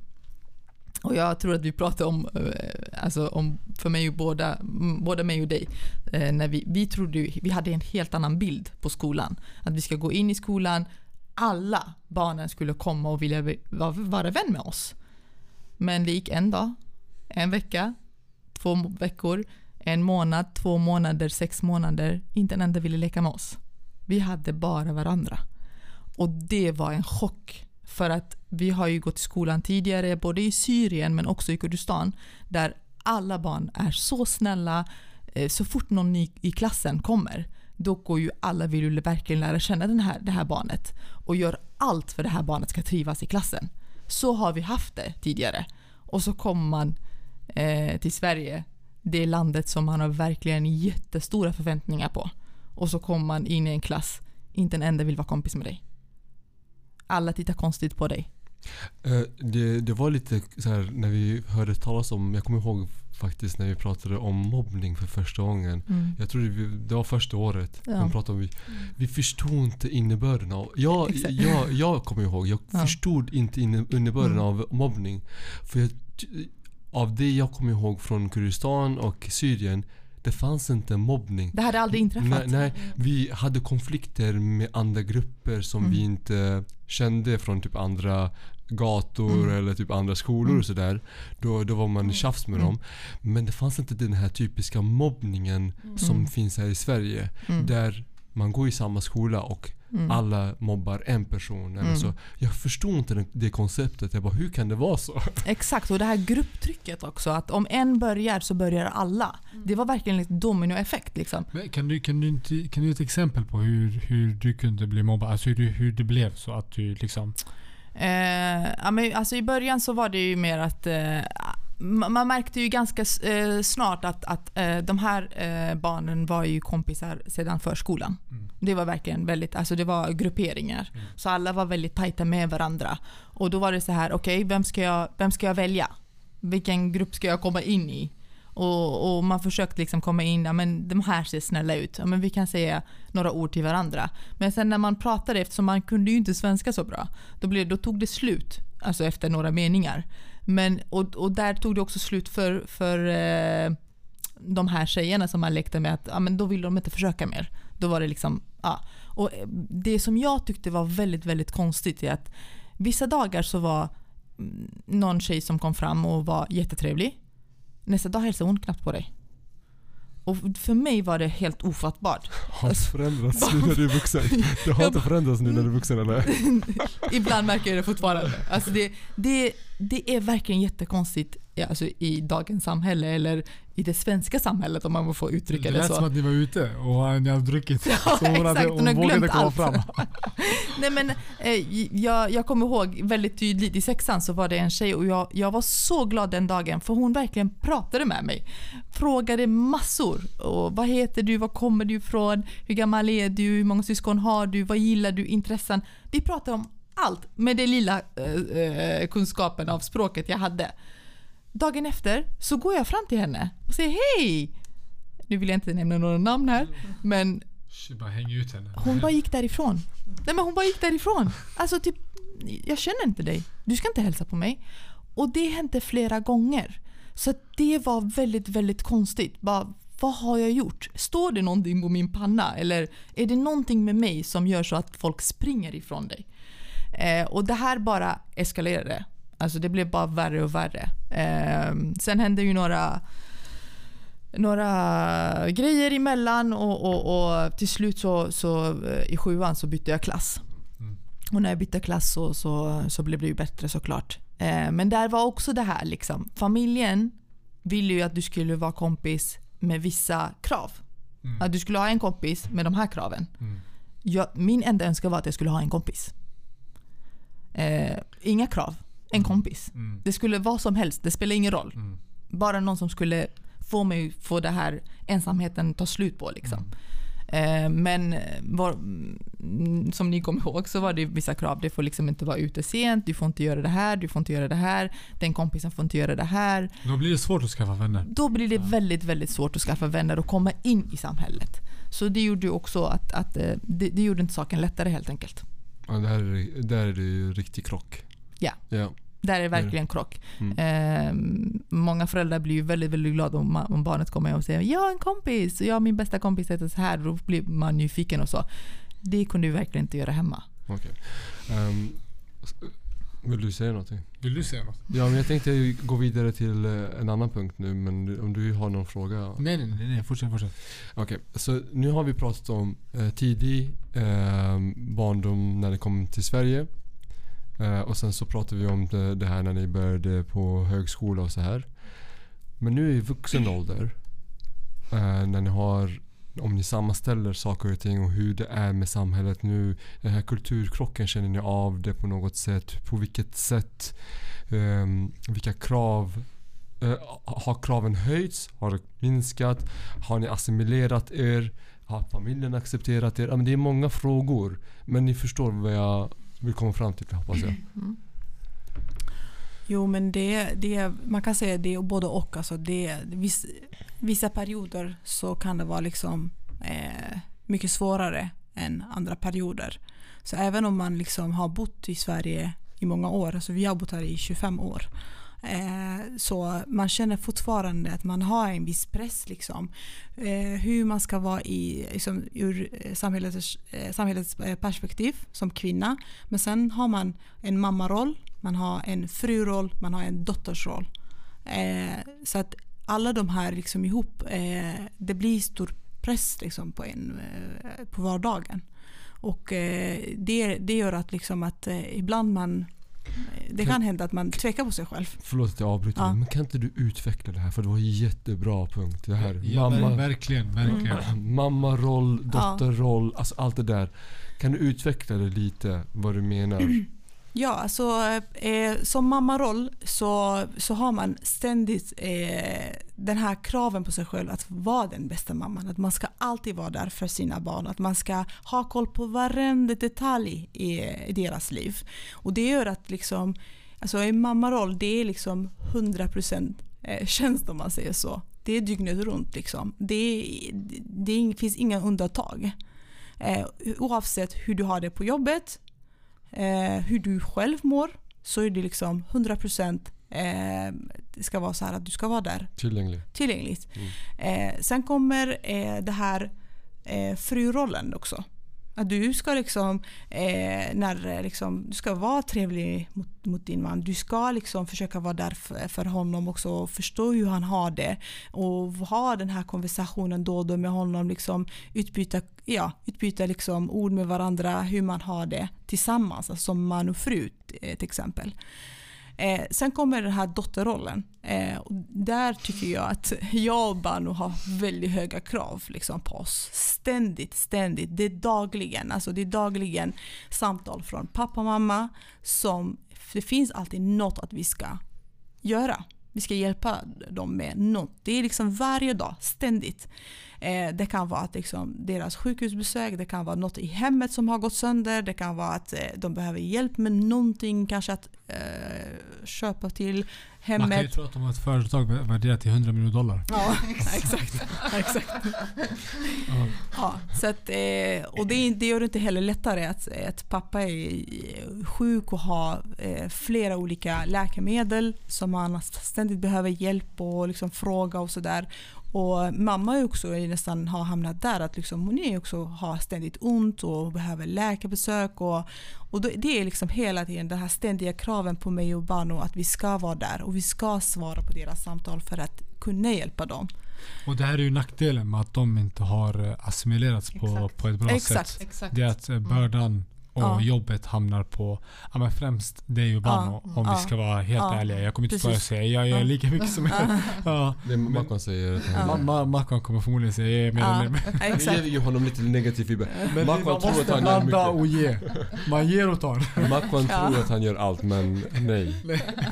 Och jag tror att vi pratade om, eh, alltså om för mig och båda, både mig och dig, eh, när vi, vi trodde ju, vi hade en helt annan bild på skolan. Att vi ska gå in i skolan, alla barnen skulle komma och vilja vara, vara vän med oss. Men det gick en dag, en vecka, två veckor, en månad, två månader, sex månader. Inte en enda ville leka med oss. Vi hade bara varandra. Och det var en chock. För att vi har ju gått i skolan tidigare, både i Syrien men också i Kurdistan, där alla barn är så snälla. Eh, så fort någon ny i klassen kommer, då går ju alla vill ju verkligen lära känna den här, det här barnet och gör allt för det här barnet ska trivas i klassen. Så har vi haft det tidigare. Och så kommer man eh, till Sverige, det landet som man har verkligen jättestora förväntningar på. Och så kommer man in i en klass, inte en enda vill vara kompis med dig. Alla tittar konstigt på dig. Eh, det, det var lite så här när vi hörde talas om, jag kommer ihåg faktiskt när vi pratade om mobbning för första gången. Mm. Jag tror det, det var första året. Ja. Vi, pratade om, vi, vi förstod inte innebörden av... Jag, Exakt. jag, jag kommer ihåg, jag Ja. förstod inte inne, innebörden Mm. av mobbning. För jag, av det jag kommer ihåg från Kurdistan och Syrien, det fanns inte mobbning. Det hade aldrig inträffat. Nej, nej, vi hade konflikter med andra grupper som Mm. vi inte kände från typ andra gator Mm. eller typ andra skolor Mm. och sådär. Då, då var man i tjafs med Mm. dem. Men det fanns inte den här typiska mobbningen som Mm. finns här i Sverige. Mm. Där man går i samma skola och Mm. alla mobbar en person. Eller Mm. så. Jag förstod inte det, det konceptet. Jag bara, hur kan det vara så? Exakt, och det här grupptrycket också. Att om en börjar så börjar alla. Det var verkligen en dominoeffekt. Liksom. Men Kan du, kan, du inte, kan du ge ett exempel på hur, hur du kunde bli mobbad? Alltså hur, du, hur det blev så att du liksom... Eh, ja, men alltså I början så var det ju mer att eh, man märkte ju ganska eh, snart att, att eh, de här eh, barnen var ju kompisar sedan förskolan. Mm. Det var verkligen väldigt, alltså det var grupperingar. Så alla var väldigt tajta med varandra. Och då var det så här, okej vem, ska jag, vem ska jag välja? Vilken grupp ska jag komma in i? Och, och man försökte liksom komma in, ja men de här ser snälla ut. Ja, men vi kan säga några ord till varandra. Men sen när man pratade, eftersom man kunde ju inte svenska så bra, då, blev, då tog det slut. Alltså efter några meningar. Men, och, och där tog det också slut för, för eh, de här tjejerna som man lekte med, att ja, men då ville de inte försöka mer. Då var det liksom, ja. Och eh, det som jag tyckte var väldigt, väldigt konstigt är att vissa dagar så var mm, någon tjej som kom fram och var jättetrevlig. Nästa dag hälsade hon knappt på dig. Och för mig var det helt ofattbart. Har det förändrats nu när du är vuxen? Det har inte förändrats nu när du är vuxen eller? Ibland märker jag det fortfarande. Alltså det, det, det är verkligen jättekonstigt alltså i dagens samhälle eller i det svenska samhället om man får Det uttrycka det, lät så. som att ni var ute och ni hade druckit. Ja, så hon, hade. Hon hon vågade komma allt. fram. Nej men eh, jag, jag kommer ihåg väldigt tydligt i sexan så var det en tjej och jag, jag var så glad den dagen för hon verkligen pratade med mig. Frågade massor. Och vad heter du? Var kommer du ifrån? Hur gammal är du? Hur många syskon har du? Vad gillar du? Intressen? Vi pratade om allt med den lilla eh, eh, kunskapen av språket jag hade. Dagen efter så går jag fram till henne och säger hej! Nu vill jag inte nämna några namn här men Shit, bara häng ut henne. hon bara gick därifrån. Nej men hon bara gick därifrån. Alltså typ, jag känner inte dig. Du ska inte hälsa på mig. Och det hände flera gånger. Så det var väldigt, väldigt konstigt. Bara, vad har jag gjort? Står det någonting på min panna? Eller är det någonting med mig som gör så att folk springer ifrån dig? Eh, och det här bara eskalerade. Alltså det blev bara värre och värre. Eh, sen hände ju några några grejer emellan och, och, och till slut så, så eh, i sjuan så bytte jag klass. Mm. Och när jag bytte klass så, så, så blev det ju bättre såklart. Eh, men där var också det här liksom. Familjen ville ju att du skulle vara kompis med vissa krav. Mm. Att du skulle ha en kompis med de här kraven. Mm. Jag, min enda önskan var att jag skulle ha en kompis. Eh, inga krav, en kompis. Mm. Det skulle vara som helst, det spelar ingen roll. Mm. Bara någon som skulle få mig få det här ensamheten ta slut på. Liksom. Eh, men var, mm, som ni kommer ihåg så var det vissa krav. Det får liksom inte vara ute sent, du får inte göra det här, du får inte göra det här, den kompisen får inte göra det här. Då blir det svårt att skaffa vänner. Då blir det väldigt, väldigt svårt att skaffa vänner och komma in i samhället. Så det gjorde ju också att, att eh, det, det gjorde inte saken lättare helt enkelt. Ja, där, är, där är det ju riktig krock. Ja. ja. Där är det verkligen krock. Mm. Eh, många föräldrar blir ju väldigt, väldigt glada om, om barnet kommer och säger jag har en kompis, jag och min bästa kompis heter så här. Då blir man nyfiken och så. Det kunde vi verkligen inte göra hemma. Okej. Ehm, s- vill du säga någonting? Vill du säga något? Ja, men jag tänkte gå vidare till eh, en annan punkt nu, men om du har någon fråga? Nej, nej, nej, nej. fortsätt, fortsätt. Okej, så nu har vi pratat om eh, tidig eh, barndom när ni kom till Sverige. Eh, och sen så pratade vi om det, det här när ni började på högskola och så här. Men nu i vuxen ålder, eh, när ni har, om ni sammanställer saker och ting och hur det är med samhället nu. Den här kulturkrocken, känner ni av det på något sätt? På vilket sätt? Ehm, vilka krav eh, har kraven höjts? Har det minskat? Har ni assimilerat er? Har familjen accepterat er? Ja, men det är många frågor. Men ni förstår vad jag vill komma fram till hoppas jag. Jo, men det, det, man kan säga det är både och. Alltså det, viss, vissa perioder så kan det vara liksom, eh, mycket svårare än andra perioder. Så även om man liksom har bott i Sverige i många år, alltså vi har bott här i 25 år, eh, så man känner fortfarande att man har en viss press. Liksom. Eh, hur man ska vara i, liksom, ur eh, eh, samhällets, eh, samhällets perspektiv som kvinna. Men sen har man en mammaroll, man har en fruroll, man har en dottersroll. Eh, så att alla de här liksom ihop, eh, det blir stor press liksom på, en, eh, på vardagen. Och eh, det, det gör att, liksom att eh, ibland man det kan hända att man tvekar på sig själv. Förlåt att jag avbryter Ja. men kan inte du utveckla det här? För det var en jättebra punkt. Det här. Ja, Mamma, verkligen, verkligen. mammaroll, Ja. dotterroll, alltså allt det där. Kan du utveckla det lite, vad du menar? Ja, alltså eh, som mammaroll så, så har man ständigt eh, den här kraven på sig själv att vara den bästa mamman. Att man ska alltid vara där för sina barn. Att man ska ha koll på varenda detalj i, i deras liv. Och det gör att liksom, alltså en mammaroll det är liksom 100% eh, tjänst om man säger så. Det är dygnet runt liksom. Det, det, det finns inga undantag. Eh, oavsett hur du har det på jobbet, eh, hur du själv mår så är det liksom 100% eh, det ska vara så här att du ska vara där Tillgänglig. tillgängligt. Mm. Eh, sen kommer eh, det här eh, frurollen också. Att du ska liksom, eh, när, eh, liksom, du ska vara trevlig mot, mot din man. Du ska liksom försöka vara där för, för honom också och förstå hur han har det. Och ha den här konversationen då och då med honom. Liksom, utbyta ja, utbyta liksom ord med varandra, hur man har det tillsammans. Alltså som man och fru eh, till exempel. Eh, sen kommer den här dotterrollen. Eh, och där tycker jag att jag och Banu har väldigt höga krav liksom, på oss. Ständigt, ständigt. Det är dagligen. Alltså det är dagligen samtal från pappa och mamma. Som, det finns alltid något att vi ska göra. Vi ska hjälpa dem med något. Det är liksom varje dag, ständigt. Eh, det kan vara att liksom deras sjukhusbesök, det kan vara något i hemmet som har gått sönder, det kan vara att eh, de behöver hjälp med någonting, kanske att eh, köpa till Man kan ju hemmet. tro att de har ett företag värderat till 100 miljoner dollar. Ja, exakt. exakt. Ja, så att, eh, och det, det gör det inte heller lättare att, att pappa är sjuk och har eh, flera olika läkemedel som han ständigt behöver hjälp och liksom fråga och sådär. Och mamma är också nästan har hamnat där att liksom hon är också har ständigt ont och behöver läkarbesök. Och, och det är liksom hela tiden den här ständiga kraven på mig och Bano att vi ska vara där och vi ska svara på deras samtal för att kunna hjälpa dem. Och det här är ju nackdelen med att de inte har eh, assimilerats på, Exakt. på ett bra Exakt. sätt. Exakt. Det är att eh, bördan och Ja. jobbet hamnar på ja, men främst dig och Bano om Ja. vi ska vara helt Ja. ärliga. Jag kommer inte stå och säga jag gör Ja. lika mycket som er. Ja. Det Mackan säger att Ja. han... Ma- Ma- Mackan kommer förmodligen säga jag är mer Ja, än. Vi ger honom lite negativ feedback. Men Mackan man tror att måste han gör mycket. och ge. Man ger och tar. Mackan Ja. tror att han gör allt men nej.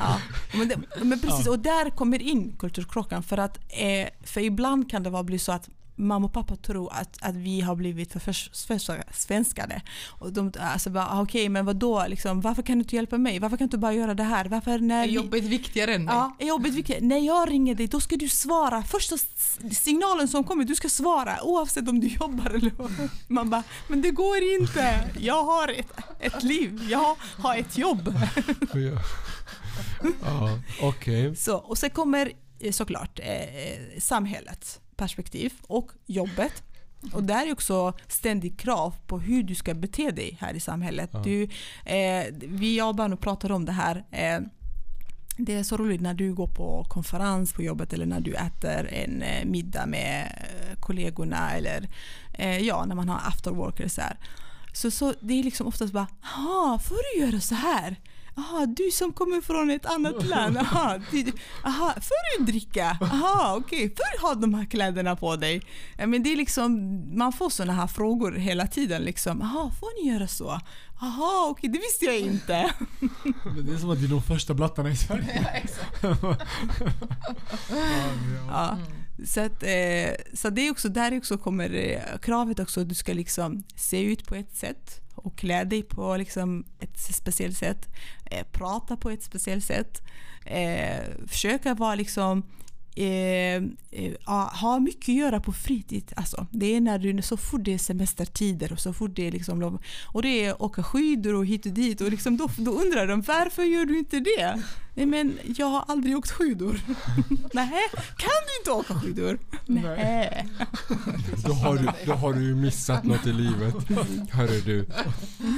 Ja. Men, det, men precis, och där kommer in kulturkrocken. För att eh, för ibland kan det vara bli så att mamma och pappa tror att, att vi har blivit för för- svenskade. Och de alltså bara, ah, okej men vadå, liksom, varför kan du inte hjälpa mig? Varför kan du inte bara göra det här? Varför när Är vi- jobbet viktigare än mig? Ja, är jobbet viktigt? När jag ringer dig, då ska du svara. Första signalen som kommer, du ska svara oavsett om du jobbar eller Man bara, men det går inte. Jag har ett, ett liv, jag har ett jobb. Ja, ja okej. Så, och sen kommer eh, såklart eh, samhällets perspektiv och jobbet. Och där är också ständigt krav på hur du ska bete dig här i samhället. Ja. Du, eh, vi och Bano pratar om det här. Eh, det är så roligt när du går på konferens på jobbet eller när du äter en eh, middag med eh, kollegorna eller eh, ja, när man har after work eller så här. Så, så det är liksom oftast bara, jaha, får du göra så här? Aha, du som kommer från ett annat land, aha, du, aha får du dricka? Aha, okej, får du ha de här kläderna på dig? Ja, Men det är liksom, man får sådana här frågor hela tiden. Liksom. Aha, får ni göra så? Aha, okej, det visste jag inte. Det är som att det är de första blattarna i Sverige. Ja, exakt. Ja. Mm. Så, att, eh, så det är också, där också kommer eh, kravet också att du ska liksom se ut på ett sätt och klä dig på liksom ett speciellt sätt. Eh, prata på ett speciellt sätt. Eh, försöka vara liksom Eh, eh, ha mycket att göra på fritid. Alltså, det är när du, så fort det är semestertider och så fort det är liksom lov, och det är åka skidor och hit och dit och liksom då, då undrar de varför gör du inte det? Nej men jag har aldrig åkt skidor. Nej, kan du inte åka skidor? Nej. Då har, du, då har du missat något i livet. Hörru du.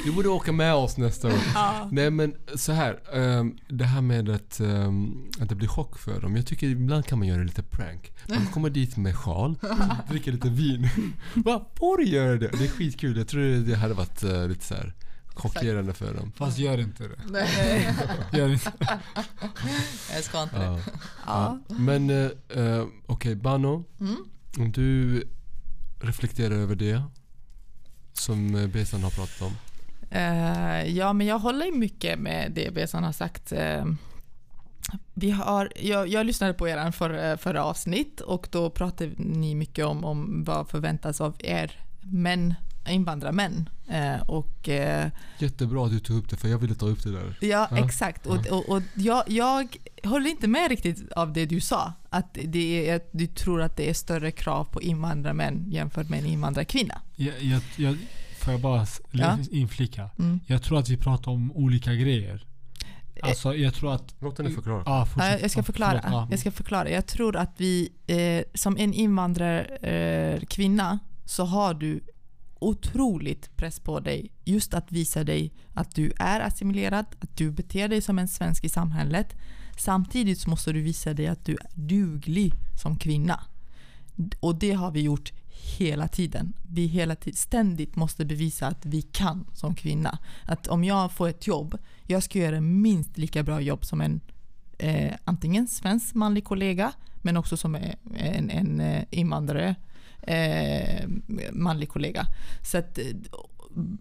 Du borde åka med oss nästa år. Ja. Nej men så här. ehm, det här med att, ehm, att det blir chock för dem. Jag tycker ibland kan man göra lite prank. Man kommer dit med sjal, dricker lite vin. Va? Får du göra det? Det är skitkul. Jag tror det hade varit eh, lite så här chockerande för dem. Fast gör inte det. Nej, Gör inte. jag ska inte det. Ja. Ja. Men eh, eh, okej, Bano. Mm. Om du reflekterar över det som eh, Besan har pratat om. Eh, ja, men jag håller mycket med det Besan har sagt. Eh, vi har, jag, jag lyssnade på er förra, förra avsnitt och då pratade ni mycket om, om vad förväntas av er män, invandrarmän. Eh, och eh, Jättebra att du tog upp det för jag ville ta upp det där. Ja, Ja. exakt. Och, och, och jag, jag håller inte med riktigt av det du sa. Att det är, att du tror att det är större krav på invandrarmän jämfört med en invandrarkvinna. Jag, jag, jag, får jag bara Ja. inflika? Mm. Jag tror att vi pratar om olika grejer. Alltså jag tror att... Låt henne förklara. Ja, Ja, fortsätt. jag ska förklara. Ja. Jag ska förklara. Jag tror att vi, eh, som en invandrarkvinna, eh, kvinna, så har du otroligt press på dig just att visa dig att du är assimilerad, att du beter dig som en svensk i samhället. Samtidigt så måste du visa dig att du är duglig som kvinna. Och det har vi gjort hela tiden. Vi hela tiden, ständigt måste bevisa att vi kan som kvinna. Att om jag får ett jobb, jag ska göra minst lika bra jobb som en eh, antingen svensk manlig kollega men också som en, en, en eh, invandrare eh, manlig kollega. Så att eh,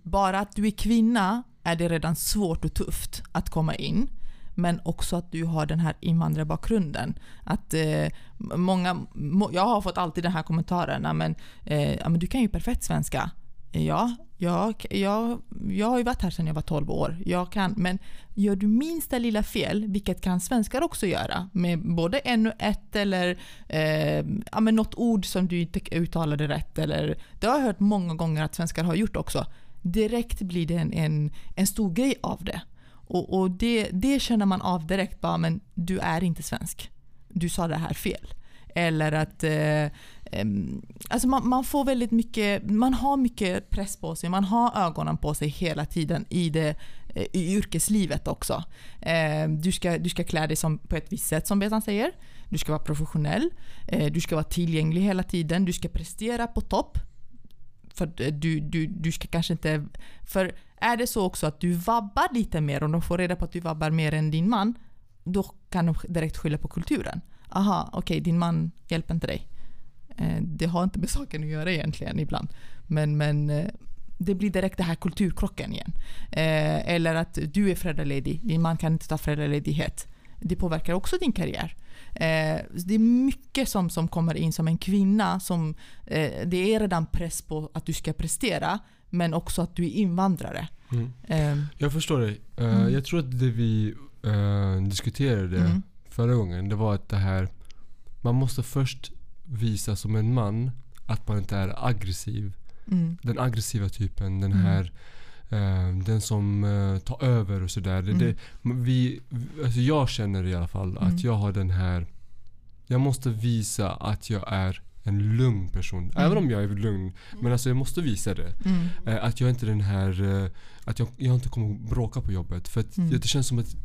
bara att du är kvinna är det redan svårt och tufft att komma in. Men också att du har den här invandrarbakgrunden. Att eh, många, må, jag har fått alltid den här kommentaren, men, eh, ja, men du kan ju perfekt svenska. Ja, jag, jag, jag har ju varit här sedan jag var 12 år. Jag kan, men gör du minsta lilla fel, vilket kan svenskar också göra, med både en och ett eller eh, ja, men något ord som du inte uttalade rätt. Eller, det har jag hört många gånger att svenskar har gjort också. Direkt blir det en, en, en stor grej av det. Och, och det, det känner man av direkt, bara, men du är inte svensk. Du sa det här fel. Eller att eh, Ehm, alltså man, man får väldigt mycket, man har mycket press på sig, man har ögonen på sig hela tiden i det eh, i yrkeslivet också. Ehm, du, ska, du ska klä dig som, på ett visst sätt som Betan säger. Du ska vara professionell. Eh, du ska vara tillgänglig hela tiden. Du ska prestera på topp. För eh, du, du, du ska kanske inte... För är det så också att du vabbar lite mer, om de får reda på att du vabbar mer än din man, då kan de direkt skylla på kulturen. Aha, okej, okay, din man hjälper inte dig. Eh, det har inte med saken att göra egentligen ibland. Men, men eh, det blir direkt den här kulturkrocken igen. Eh, eller att du är föräldraledig, din man kan inte ta föräldraledighet. Det påverkar också din karriär. Det är mycket som, som kommer in som en kvinna. Som, det är redan press på att du ska prestera, men också att du är invandrare. Mm. Jag förstår dig. Mm. Jag tror att det vi diskuterade mm. förra gången, det var att det här, man måste först visa som en man att man inte är aggressiv. Mm. Den aggressiva typen, den mm. här uh, den som uh, tar över och sådär. Mm. Det, vi, alltså jag känner i alla fall att mm. jag har den här Jag måste visa att jag är en lugn person. Mm. Även om jag är lugn. Men alltså jag måste visa det. Uh, att jag inte är den här Att jag, jag inte kommer bråka på jobbet. För att det känns som att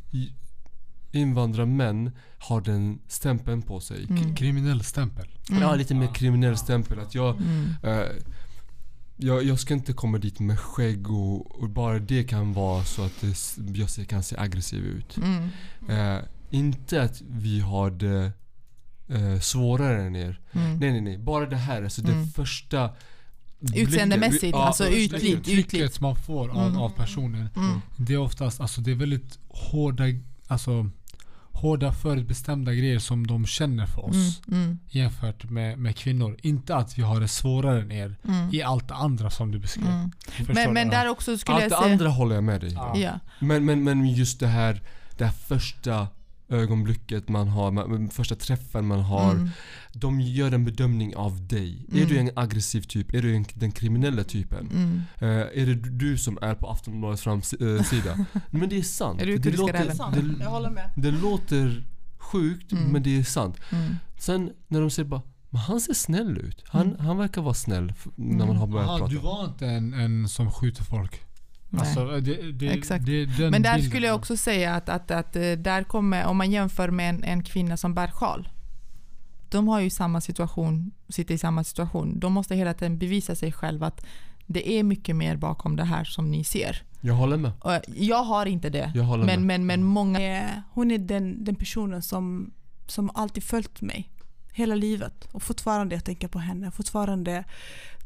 invandrarmän har den stämpeln på sig. Mm. Kriminell stämpel. Mm. Ja, lite mer kriminell stämpel. Att jag, mm. äh, jag, jag, ska inte komma dit med skägg och, och bara det kan vara så att det, jag kan se aggressiv ut. Äh, inte att vi har det äh, svårare än er. Mm. Nej, nej, nej. Bara det här. Alltså det mm. första Utseendemässigt, ja, alltså ytligt. Uttrycket man får av, mm. av personen. Mm. Det är oftast, alltså det är väldigt hårda, alltså hårda förutbestämda grejer som de känner för oss. Mm, mm. Jämfört med, med kvinnor. Inte att vi har det svårare än er mm. i allt det andra som du beskrev. Mm. Men, men där också skulle allt jag säga... Allt det andra håller jag med dig ja. men, men, men just det här, det här första ögonblicket man har, man, första träffen man har. Mm. De gör en bedömning av dig. Mm. Är du en aggressiv typ? Är du en, den kriminella typen? Mm. Uh, är det du som är på Aftonbladets framsida? Uh, men det är sant. Är du det, låter, det, det, Jag håller med. Det låter sjukt mm. men det är sant. Mm. Sen när de säger bara men han ser snäll ut. Han, mm. han verkar vara snäll när man har börjat Aha, prata. Du var inte en, en som skjuter folk? Alltså, det, det, Exakt. Det, Men där bilden. skulle jag också säga att, att, att eh, där kommer, om man jämför med en, en kvinna som bär sjal. De har ju samma situation, sitter i samma situation. De måste hela tiden bevisa sig själva att det är mycket mer bakom det här som ni ser. Jag håller med. Jag har inte det. Jag håller men, med. men, men många... Hon är den, den personen som, som alltid följt mig hela livet. Och fortfarande jag tänker på henne. Fortfarande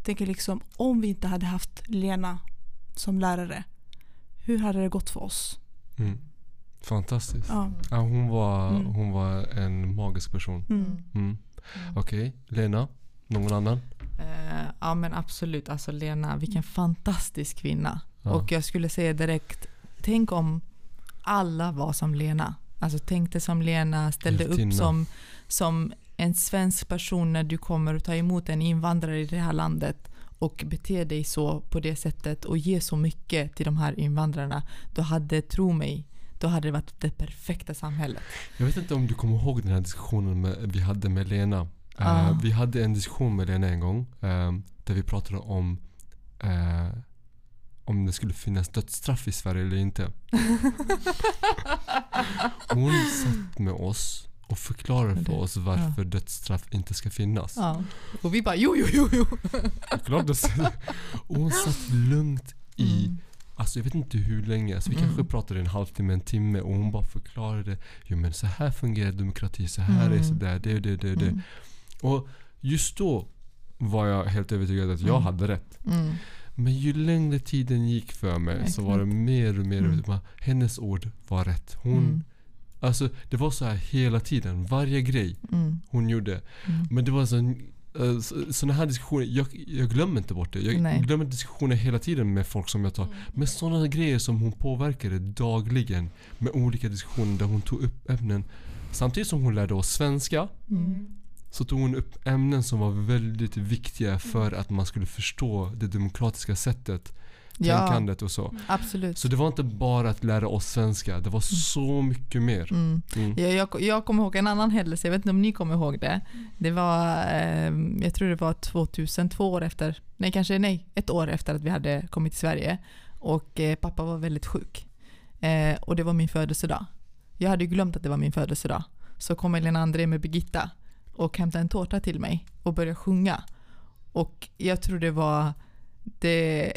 tänker liksom om vi inte hade haft Lena som lärare. Hur hade det gått för oss? Mm. Fantastiskt. Ja. ja. hon, var, mm. hon var en magisk person. Mm. mm. mm. Okej, okay. Lena? Någon annan? Uh, ja men absolut. Alltså Lena, vilken fantastisk kvinna. Ja. Och jag skulle säga direkt, tänk om alla var som Lena. Alltså tänkte som Lena, ställde upp som, som en svensk person när du kommer och tar emot en invandrare i det här landet och bete dig så på det sättet och ge så mycket till de här invandrarna, då hade, tro mig, då hade det varit det perfekta samhället. Jag vet inte om du kommer ihåg den här diskussionen med, vi hade med Lena. Ah. Uh, vi hade en diskussion med Lena en gång uh, där vi pratade om uh, om det skulle finnas dödsstraff i Sverige eller inte. Hon satt med oss och förklarar för oss varför ja. dödsstraff inte ska finnas. Ja. Och vi bara jo, jo, jo, jo. och hon satt lugnt i, mm. alltså jag vet inte hur länge, alltså vi mm. kanske pratade en halvtimme, en timme och hon bara förklarade, jo men så här fungerar demokrati, så här mm. är sådär, det, det, det, det. Mm. Och just då var jag helt övertygad att jag mm. hade rätt. Mm. Men ju längre tiden gick för mig så var det mer och mer, mm. hennes ord var rätt. Hon Alltså det var så här hela tiden. Varje grej mm. hon gjorde. Mm. Men det var så uh, sådana här diskussioner, jag, jag, glömmer inte bort det. Jag Nej. glömmer diskussioner hela tiden med folk som jag tar. Mm. Men sådana grejer som hon påverkade dagligen med olika diskussioner där hon tog upp ämnen. Samtidigt som hon lärde oss svenska mm. så tog hon upp ämnen som var väldigt viktiga för att man skulle förstå det demokratiska sättet tänkandet och så. Absolut. Så det var inte bara att lära oss svenska, det var mm. så mycket mer. Mm. Mm. Jag, jag, jag kommer ihåg en annan händelse, jag vet inte om ni kommer ihåg det. Det var, eh, jag tror det var 2000, två år efter, nej kanske nej, ett år efter att vi hade kommit till Sverige. Och eh, pappa var väldigt sjuk. Eh, och det var min födelsedag. Jag hade glömt att det var min födelsedag. Så kom Elena André med Birgitta och hämtade en tårta till mig och började sjunga. Och jag tror det var det,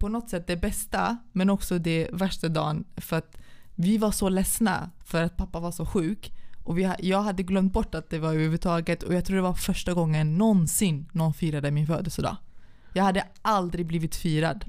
på något sätt det bästa men också det värsta dagen för att vi var så ledsna för att pappa var så sjuk. Och vi, jag hade glömt bort att det var överhuvudtaget och jag tror det var första gången någonsin någon firade min födelsedag. Jag hade aldrig blivit firad.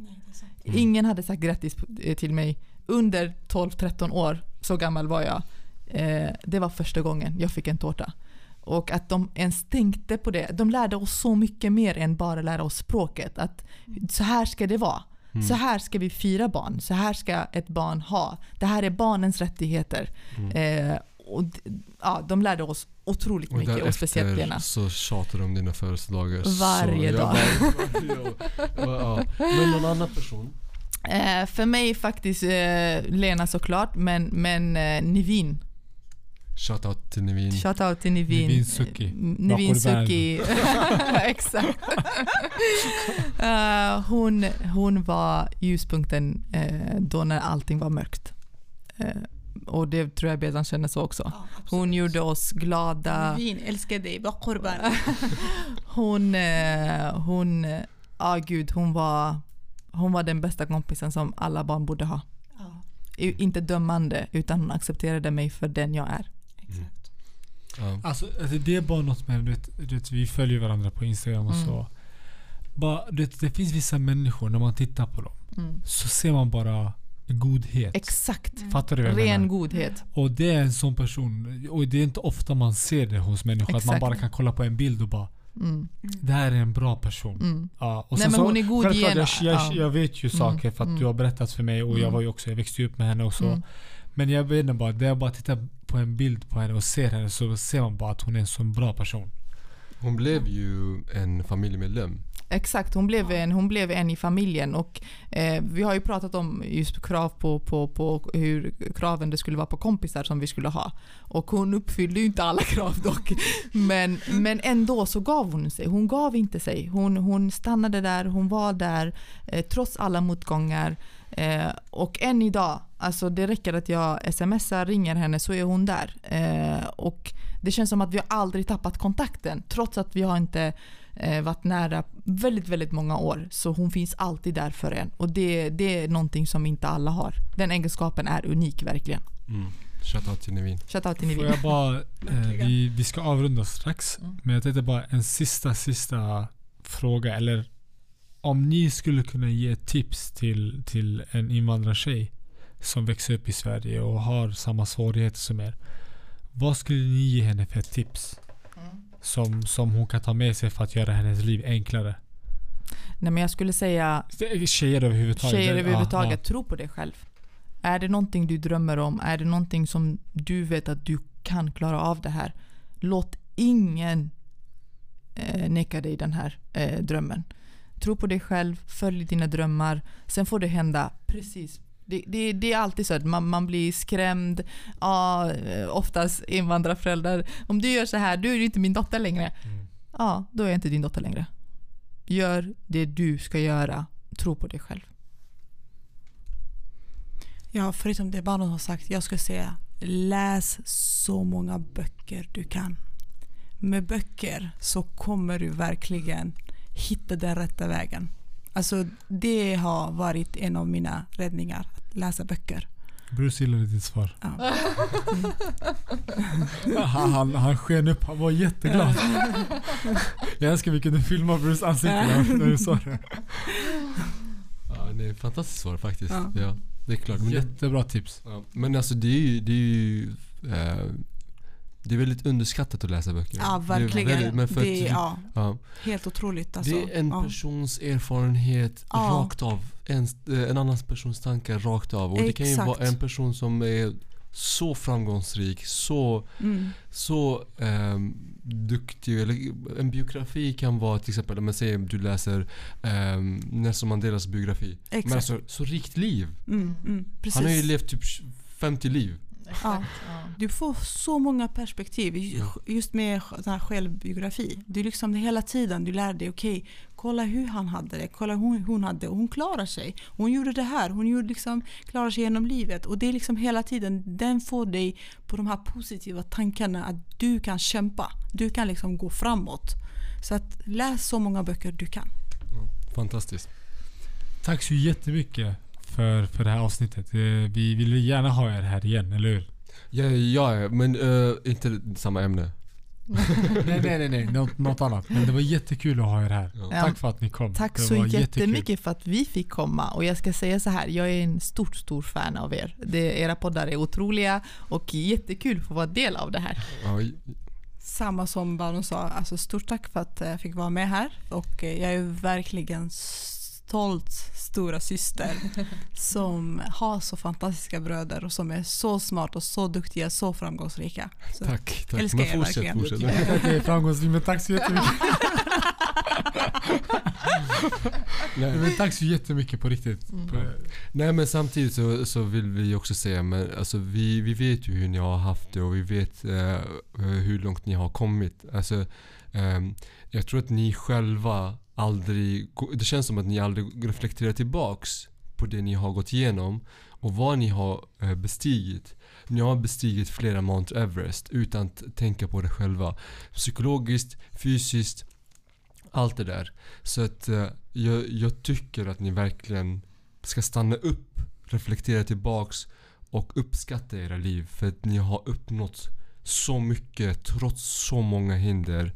Ingen hade sagt grattis eh, till mig under 12-13 år, så gammal var jag. Eh, det var första gången jag fick en tårta. Och att de ens tänkte på det. De lärde oss så mycket mer än bara lära oss språket. Att så här ska det vara. Mm. Så här ska vi fira barn. Så här ska ett barn ha. Det här är barnens rättigheter. Eh, och, ja, de lärde oss otroligt Mm. Och mycket och speciellt Lena. så tjatar de om dina födelsedagar. Varje så dag. Bara, ja, ja. Men någon annan person? Eh, för mig faktiskt eh, Lena såklart, men, men eh, Nivin. Shoutout till Nevin. Shoutout till Nivin. Nivin Suki. Eh, Nivin. Suki. Exakt. Eh, hon, hon var ljuspunkten eh, då när allting var mörkt. Eh, och det tror jag Bedan känner så också. Hon gjorde oss glada. Vin, älskar dig, bara korban. Hon, hon, ja ah, gud, hon var, hon var den bästa kompisen som alla barn borde ha. Ja, I- Inte dömande, utan hon accepterade mig för den jag är. Exakt. Ja. Alltså alltså, det är bara något med, du vet, du vet, vi följer varandra på Instagram och Mm. så. Bara, du vet, det finns vissa människor, när man tittar på dem, Mm. så ser man bara godhet. Exakt. Fattar du vad jag Ren menar? godhet. Och det är en sån person, och det är inte ofta man ser det hos människor, att man Exakt. bara kan kolla på en bild och bara Mm. Det här är en bra person. Mm. Ja, och Nej, men så, hon är god igen. jag, jag, Ja. jag vet ju Mm, saker för att mm. du har berättat för mig och jag Mm. var ju också, jag växte ju upp med henne också. Mm. Men jag vet inte bara, när jag bara tittar på en bild på henne och ser henne så ser man bara att hon är en sån bra person. Hon blev ju en familjemedlem. Exakt, hon blev, en, hon blev en i familjen och eh, vi har ju pratat om just krav på, på, på hur kraven det skulle vara på kompisar som vi skulle ha. Och hon uppfyllde ju inte alla krav dock. Men, men ändå så gav hon sig. Hon gav inte sig. Hon, hon stannade där, hon var där eh, trots alla motgångar. Eh, och än idag, alltså det räcker att jag smsar, ringer henne så är hon där. Eh, och det känns som att vi har aldrig tappat kontakten trots att vi har inte eh, varit nära väldigt, väldigt många år. Så hon finns alltid där för en. Och det, det är någonting som inte alla har. Den egenskapen är unik verkligen. Mm. Shoutout till Nevin. Shoutout till Får Nivin. jag bara, eh, vi, vi ska avrunda strax. Mm. Men jag tänkte bara en sista, sista fråga. Eller om ni skulle kunna ge tips till, till en invandrartjej som växer upp i Sverige och har samma svårigheter som er. Vad skulle ni ge henne för tips? Som, som hon kan ta med sig för att göra hennes liv enklare? Nej, men jag skulle säga Tjejer överhuvudtaget. tjejer överhuvudtaget, ja. tro på dig själv. Är det någonting du drömmer om, är det någonting som du vet att du kan klara av det här, låt ingen eh, neka dig den här eh, drömmen. Tro på dig själv, följ dina drömmar, sen får det hända precis. Det, det, det är alltid så att man, man blir skrämd. Ja, eh, oftast invandrarföräldrar. Om du gör så här, då är du inte min dotter längre. Mm. Ja, då är jag inte din dotter längre. Gör det du ska göra. Tro på dig själv. Ja, förutom det barnen har sagt, jag skulle säga läs så många böcker du kan. Med böcker så kommer du verkligen hitta den rätta vägen. Alltså det har varit en av mina räddningar, att läsa böcker. Bruce gillade ditt svar. Ja. Han, han, han sken upp, han var jätteglad. Jag önskar vi kunde filma Bruce ansikte när du sa det. Ja, det är ett fantastiskt svar faktiskt. Ja. Ja. det är klart. Men, Jättebra tips. ja, men alltså det är ju, det är ju eh, det är väldigt underskattat att läsa böcker. Ja, Det är verkligen. väldigt- men för det att, ja, ja, helt otroligt. Alltså. det är en ja. persons erfarenhet rakt av. En, eh, en annan persons tankar rakt av. Och det kan ju Exakt. vara en person som är så framgångsrik, så, Mm. så ehm, duktig. Eller en biografi kan vara till exempel, om man säger du läser um, Nelson Mandelas biografi. Exakt. Men alltså, så rikt liv. Mm, mm. Han har ju levt typ 50 liv. Ja. Du får så många perspektiv Ja. just med sån här självbiografi. Du liksom hela tiden du lär dig, okej, Kolla hur han hade det, kolla hur hon, hade det. Hon klarar sig. Hon gjorde det här, hon gjorde liksom, klarar sig genom livet. Och det är liksom hela tiden, den får dig på de här positiva tankarna att du kan kämpa. Du kan liksom gå framåt. Så att läs så många böcker du kan. Fantastiskt. Tack så jättemycket för, för det här avsnittet. Eh, Vi vill gärna ha er här igen, eller hur? Ja, ja men eh, inte samma ämne. nej, nej, nej, nej. Något, något annat. Men det var jättekul att ha er här. Ja. Tack för att ni kom. Tack det så var jättemycket för att vi fick komma. Och jag ska säga så här, jag är en stor, stor fan av er. Det, era poddar är otroliga och jättekul att få vara del av det här. Ja, Samma som Baron sa, alltså stort tack för att jag fick vara med här. Och eh, jag är verkligen stolt stora syster som har så fantastiska bröder och som är så smarta och så duktiga, så framgångsrika. Så tack, tack. Älskar Men er fortsätt, verkligen. fortsätt. Jag det är framgångsrikt, men tack så jättemycket. Nej. men tack så jättemycket på riktigt. På- Nej men samtidigt så, så vill vi också säga, men alltså vi, vi vet ju hur ni har haft det och vi vet eh, hur långt ni har kommit. Alltså, ehm, jag tror att ni själva aldrig, det känns som att ni aldrig reflekterar tillbaks på det ni har gått igenom och vad ni har eh, bestigit. Ni har bestigit flera Mount Everest utan att tänka på det själva. Psykologiskt, fysiskt, allt det där. Så att eh, jag, jag tycker att ni verkligen ska stanna upp, reflektera tillbaks och uppskatta era liv för att ni har uppnått så mycket trots så många hinder.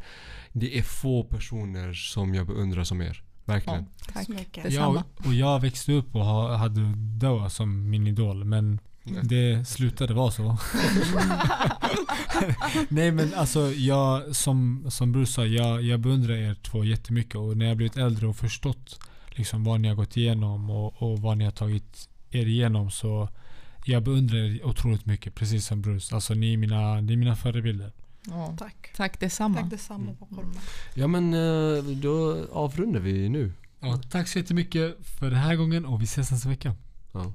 Det är få personer som jag beundrar som er. Verkligen. Tack. så mycket. Jag, och jag växte upp och ha, hade Doa som min idol men det slutade vara så. Nej men alltså jag, som, som Bruce sa, jag, jag beundrar er två jättemycket och när jag blivit äldre och förstått liksom vad ni har gått igenom och, och vad ni har tagit er igenom så jag beundrar er otroligt mycket, precis som Bruce. Alltså ni är mina, ni är mina förebilder. Ja. Tack. Tack detsamma. Tack detsamma bakom. Ja men eh, då avrundar vi nu. Ja, tack så jättemycket för den här gången och vi ses nästa vecka. Ja.